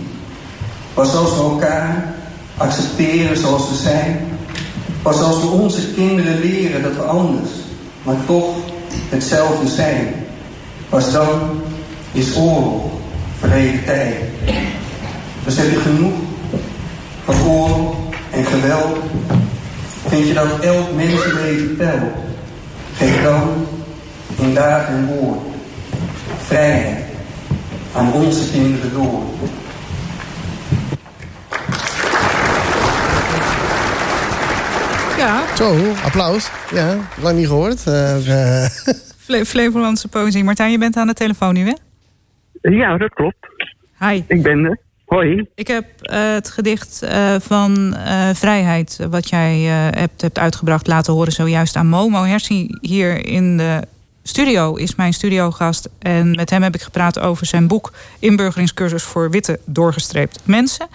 Pas als we elkaar accepteren zoals we zijn. Pas als we onze kinderen leren dat we anders, maar toch hetzelfde zijn. Pas dan is oorlog verleden tijd. Dus heb je genoeg van oorlog en geweld? Vind je dat elk mensenleven telt? Geef dan in daad en woord vrijheid aan onze kinderen door. Ja. Zo, applaus. Ja, lang niet gehoord. Uh, Fle Flevolandse poëzie. Martijn, je bent aan de telefoon nu, hè? Ja, dat klopt. Hi. Ik ben er. Hoi. Ik heb uh, het gedicht uh, van uh, Vrijheid, wat jij hebt, hebt uitgebracht, laten horen zojuist aan Momo Hersie hier in de studio is mijn studiogast. En met hem heb ik gepraat over zijn boek Inburgeringscursus voor witte doorgestreept mensen.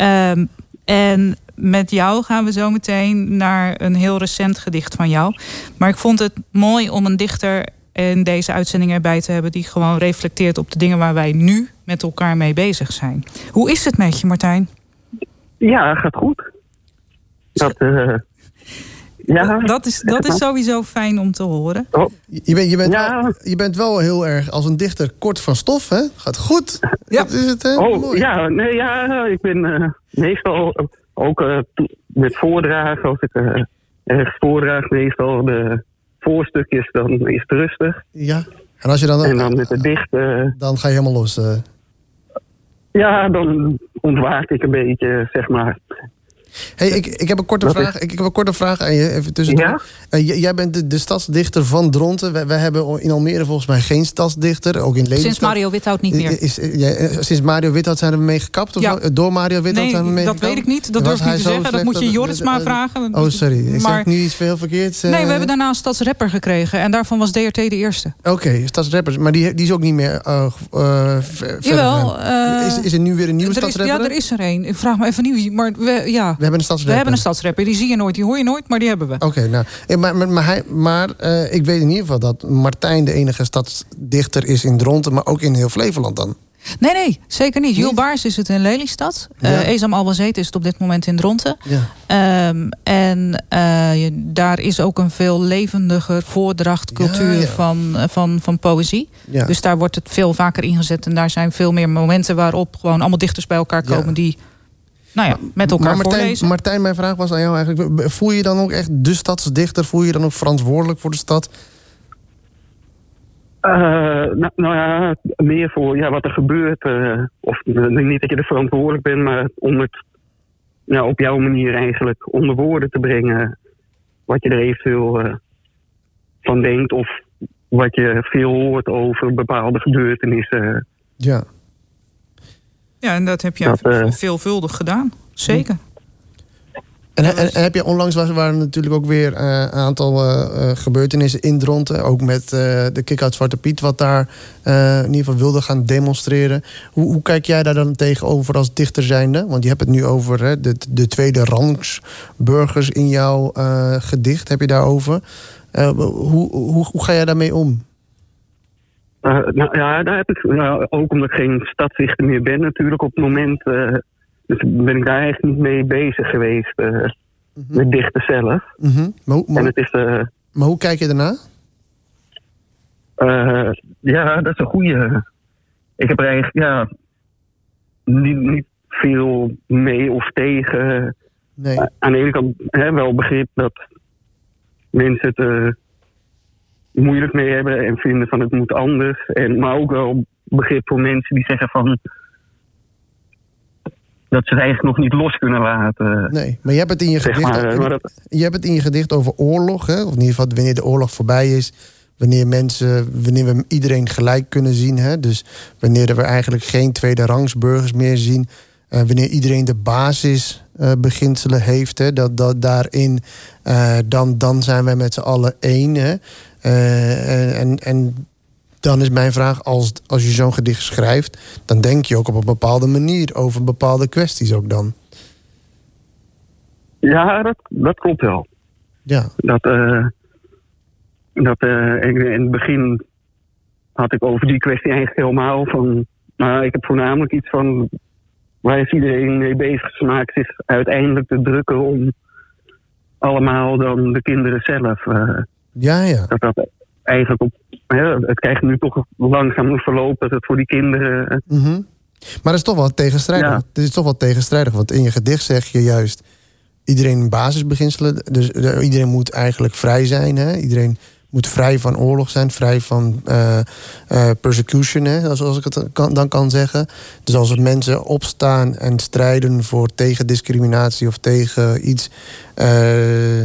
Um, en met jou gaan we zo meteen naar een heel recent gedicht van jou. Maar ik vond het mooi om een dichter in deze uitzending erbij te hebben... die gewoon reflecteert op de dingen waar wij nu met elkaar mee bezig zijn. Hoe is het met je, Martijn? Ja, gaat goed. Dat, uh, ja, dat, is, dat is sowieso fijn om te horen. Oh. Je, bent, je, bent ja. wel, je bent wel heel erg als een dichter kort van stof, hè? Gaat goed. Ja. Dat is het, hè? Oh, Mooi. ja, nee, ja, ik ben uh, meestal ook uh, met voordragen, als ik uh, ergens voordraag, meestal de voorstukjes, dan is het rustig. Ja, en als je dan... En dan met het dicht... dan ga je helemaal los. Ja, dan ontwaak ik een beetje, zeg maar. Hey, ik, ik, heb een korte vraag, ik heb een korte vraag aan je, even tussendoor. Ja? Uh, j- jij bent de, de stadsdichter van Dronten. Wij, wij hebben in Almere volgens mij geen stadsdichter, ook in Lelystad. Sinds Mario Without niet meer. Is, is- ja, eh, sinds Mario Without zijn we mee gekapt? Of Ja. door Mario Without Nee, zijn we mee dat gekapt? weet ik niet. Dat durf ik niet hij te zeggen. Dat moet je Joris maar vragen. Oh, sorry. Ik Maar- zeg nu iets veel verkeerds. eh? Nee, we hebben daarna een stadsrapper gekregen. En daarvan was DRT de eerste. Oké, stadsrapper. Maar die, die is ook niet meer eh eh, verder Jawel. eh, is, is er nu weer een nieuwe er is, stadsrapper? Ja, er is er een. Ik vraag me even nieuw. Maar we, ja. We hebben een stadsrapper. We hebben een stadsrapper. Die zie je nooit. Die hoor je nooit, maar die hebben we. Oké, nou, eh, maar, maar, maar, hij, maar eh, ik weet in ieder geval dat Martijn de enige stadsdichter is in Dronten, maar ook in heel Flevoland dan. Nee, nee, zeker niet. Jules Baars is het in Lelystad. Ja. Eh Ezam Albazet is het op dit moment in Dronten. Ja. Ehm, en eh, je- daar is ook een veel levendiger voordrachtcultuur Ja. Van, eh, van, van poëzie. Ja. Dus daar wordt het veel vaker ingezet. En daar zijn veel meer momenten waarop gewoon allemaal dichters bij elkaar komen die nou ja, met elkaar maar Martijn, voorlezen. Martijn, mijn vraag was aan jou eigenlijk. Voel je je dan ook echt de stadsdichter? Voel je je dan ook verantwoordelijk voor de stad? Eh, nou, nou ja, meer voor ja, wat er gebeurt. eh, of eh, niet dat je er verantwoordelijk bent, maar om het nou, op jouw manier eigenlijk onder woorden te brengen. Wat je er eventueel eh, van denkt of wat je veel hoort over bepaalde gebeurtenissen. Ja. Ja, en dat heb je Dat, eh, veelvuldig gedaan. Zeker. En, en, en heb je onlangs was, waren natuurlijk ook weer eh, een aantal eh, gebeurtenissen in Dronten. Ook met eh, de kick-out Zwarte Piet, wat daar eh, in ieder geval wilde gaan demonstreren. Hoe, hoe kijk jij daar dan tegenover als dichter zijnde? Want je hebt het nu over hè, de, de tweede rangs burgers in jouw eh, gedicht. Heb je daarover? Eh, hoe, hoe, hoe ga jij daarmee om? Eh, nou ja, daar heb ik, nou, ook omdat ik geen stadsdichter meer ben natuurlijk op het moment. eh, dus ben ik daar eigenlijk niet mee bezig geweest eh, met dichten zelf. Mhm. maar, hoe, En het is, maar hoe kijk je daarna? ja, dat is een goede. Ik heb er eigenlijk ja, niet, niet veel mee of tegen. Nee. Aan de ene kant hè, wel begrip dat mensen het moeilijk mee hebben en vinden van het moet anders. En, maar ook wel begrip voor mensen die zeggen van dat ze het eigenlijk nog niet los kunnen laten. Nee, maar je hebt het in je gedicht, je hebt het in je gedicht over oorlog, hè? of in ieder geval wanneer de oorlog voorbij is. Wanneer mensen, wanneer we iedereen gelijk kunnen zien. Hè? Dus wanneer we eigenlijk geen tweede rangs burgers meer zien. Uh, wanneer iedereen de basisbeginselen uh, heeft. Hè? Dat, dat daarin, uh, dan, dan zijn wij met z'n allen één. Hè? Eh, en, en dan is mijn vraag, als, als je zo'n gedicht schrijft... dan denk je ook op een bepaalde manier over bepaalde kwesties ook dan. Ja, dat, dat klopt wel. Ja. Dat, uh, dat uh, in het begin had ik over die kwestie eigenlijk helemaal van... Maar ik heb voornamelijk iets van... waar is iedereen mee bezig gemaakt... is uiteindelijk te drukken om allemaal dan de kinderen zelf... Uh, ja, ja. Dat dat eigenlijk op het krijgt nu toch langzaam een verloop dat het voor die kinderen. Mm -hmm. Maar dat is toch wel tegenstrijdig. Ja. Het is toch wel tegenstrijdig, want in je gedicht zeg je juist iedereen basisbeginselen. Dus iedereen moet eigenlijk vrij zijn. Hè? Iedereen moet vrij van oorlog zijn, vrij van uh, uh, persecution, hè, zoals ik het kan, dan kan zeggen. Dus als er mensen opstaan en strijden voor tegen discriminatie of tegen iets. Uh,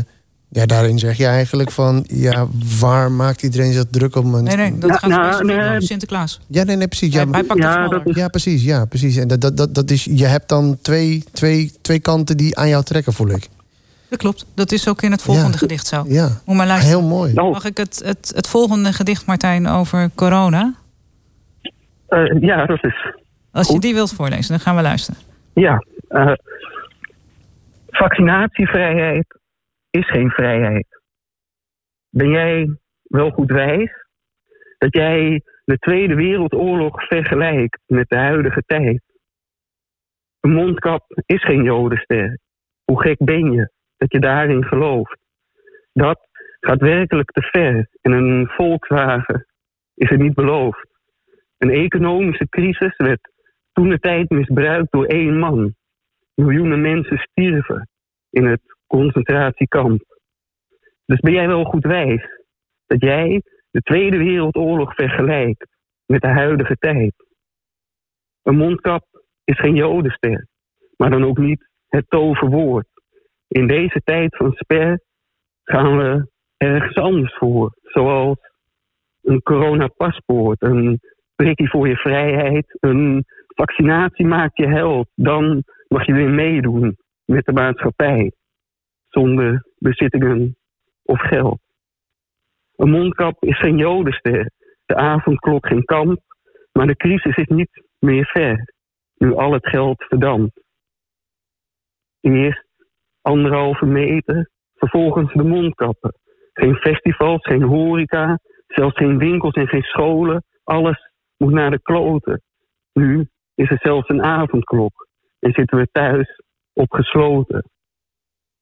ja, daarin zeg je eigenlijk van, ja, waar maakt iedereen zich druk op? Een... Nee, nee, dat gaat nou, nee, Sinterklaas. Ja, nee, nee, precies. Ja, hij, pakt ja, dat is... ja, precies, ja, precies. En dat, dat, dat, dat is, je hebt dan twee, twee, twee kanten die aan jou trekken, voel ik. Dat klopt. Dat is ook in het volgende ja. gedicht zo. Ja, Moet maar luisteren. heel mooi. Mag ik het, het, het volgende gedicht, Martijn, over corona? Uh, ja, dat is... Als je die wilt voorlezen, dan gaan we luisteren. Ja. Uh, vaccinatievrijheid is geen vrijheid. Ben jij wel goed wijs dat jij de Tweede Wereldoorlog vergelijkt met de huidige tijd? Een mondkap is geen jodenster. Hoe gek ben je dat je daarin gelooft? Dat gaat werkelijk te ver en een Volkswagen is er niet beloofd. Een economische crisis werd toen de tijd misbruikt door één man. Miljoenen mensen stierven in het concentratiekamp. Dus ben jij wel goed wijs dat jij de Tweede Wereldoorlog vergelijkt met de huidige tijd. Een mondkap is geen jodenster, maar dan ook niet het toverwoord. In deze tijd van sper gaan we ergens anders voor, zoals een coronapaspoort, een prikkie voor je vrijheid, een vaccinatie maakt je held. Dan mag je weer meedoen met de maatschappij zonder bezittingen of geld. Een mondkap is geen jodenster, de avondklok geen kamp, maar de crisis is niet meer ver, nu al het geld verdampt. Eerst anderhalve meter, vervolgens de mondkappen. Geen festivals, geen horeca, zelfs geen winkels en geen scholen. Alles moet naar de kloten. Nu is er zelfs een avondklok en zitten we thuis opgesloten.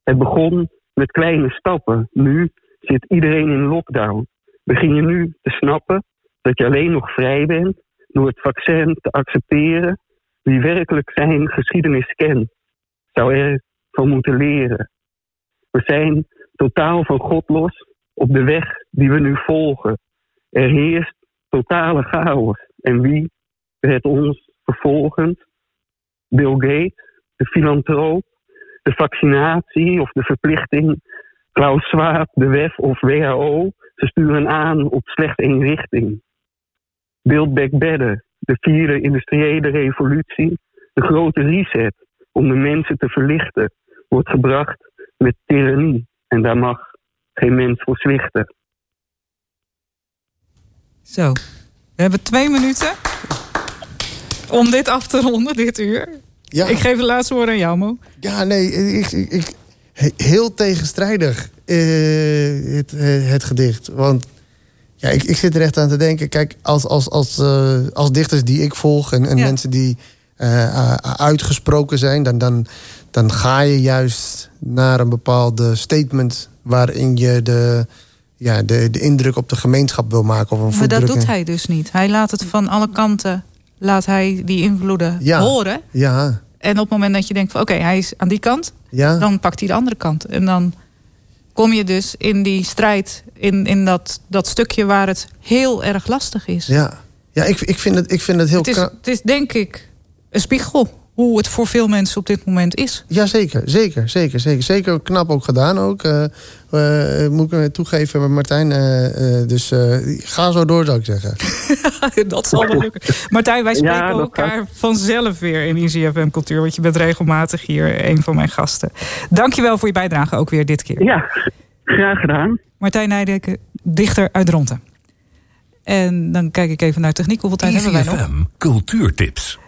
Het begon met kleine stappen. Nu zit iedereen in lockdown. Begin je nu te snappen dat je alleen nog vrij bent door het vaccin te accepteren. Wie werkelijk zijn geschiedenis kent, zou er van moeten leren. We zijn totaal van God los op de weg die we nu volgen. Er heerst totale chaos. En wie redt ons vervolgens? Bill Gates, de filantroop, de vaccinatie of de verplichting, Klaus Schwab, de WEF of WHO, ze sturen aan op slecht één richting. Build back better, de vierde industriële revolutie, de grote reset om de mensen te verlichten, wordt gebracht met tirannie. En daar mag geen mens voor zwichten. Zo, we hebben twee minuten om dit af te ronden, dit uur. Ja. Ik geef de laatste woord aan jou, Mo. Ja, nee, ik, ik, ik heel tegenstrijdig uh, het, eh, het gedicht. Want ja, ik, ik zit er echt aan te denken. Kijk, als, als, als, uh, als dichters die ik volg en, en ja. mensen die uh, uitgesproken zijn, dan, dan, dan ga je juist naar een bepaalde statement waarin je de, ja, de, de indruk op de gemeenschap wil maken. Of een maar dat doet hij dus niet. Hij laat het van alle kanten laat hij die invloeden ja. horen. Ja. En op het moment dat je denkt van oké, okay, hij is aan die kant, ja. dan pakt hij de andere kant. En dan. kom je dus in die strijd, in, in dat, dat stukje waar het heel erg lastig is. Ja, ja ik, ik, vind het, ik vind het heel... Het is, het is denk ik een spiegel hoe het voor veel mensen op dit moment is. Ja, zeker. Zeker, zeker, zeker. Zeker knap ook gedaan ook. Uh, uh, moet ik me toegeven, Martijn. Uh, dus ga zo door, zou ik zeggen. [laughs] dat zal wel lukken. Martijn, wij spreken ja, elkaar gaat... vanzelf weer in ICFM Cultuur. Want je bent regelmatig hier een van mijn gasten. Dankjewel voor je bijdrage ook weer dit keer. Ja, graag gedaan. Martijn Nijdeke, dichter uit Dronten. En dan kijk ik even naar techniek. Hoeveel tijd hebben wij nog? Cultuurtips.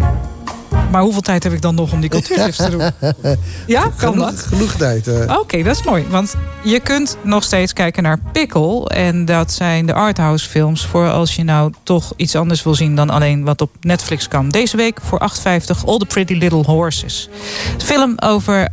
Maar hoeveel tijd heb ik dan nog om die cultuurtips te doen? [laughs] Ja, kan dat? Genoeg tijd. Uh. Oké, dat is mooi. Want je kunt nog steeds kijken naar Pickle. En dat zijn de arthouse films. Voor als je nou toch iets anders wil zien dan alleen wat op Netflix kan. Deze week voor 8,50 All the Pretty Little Horses. Film over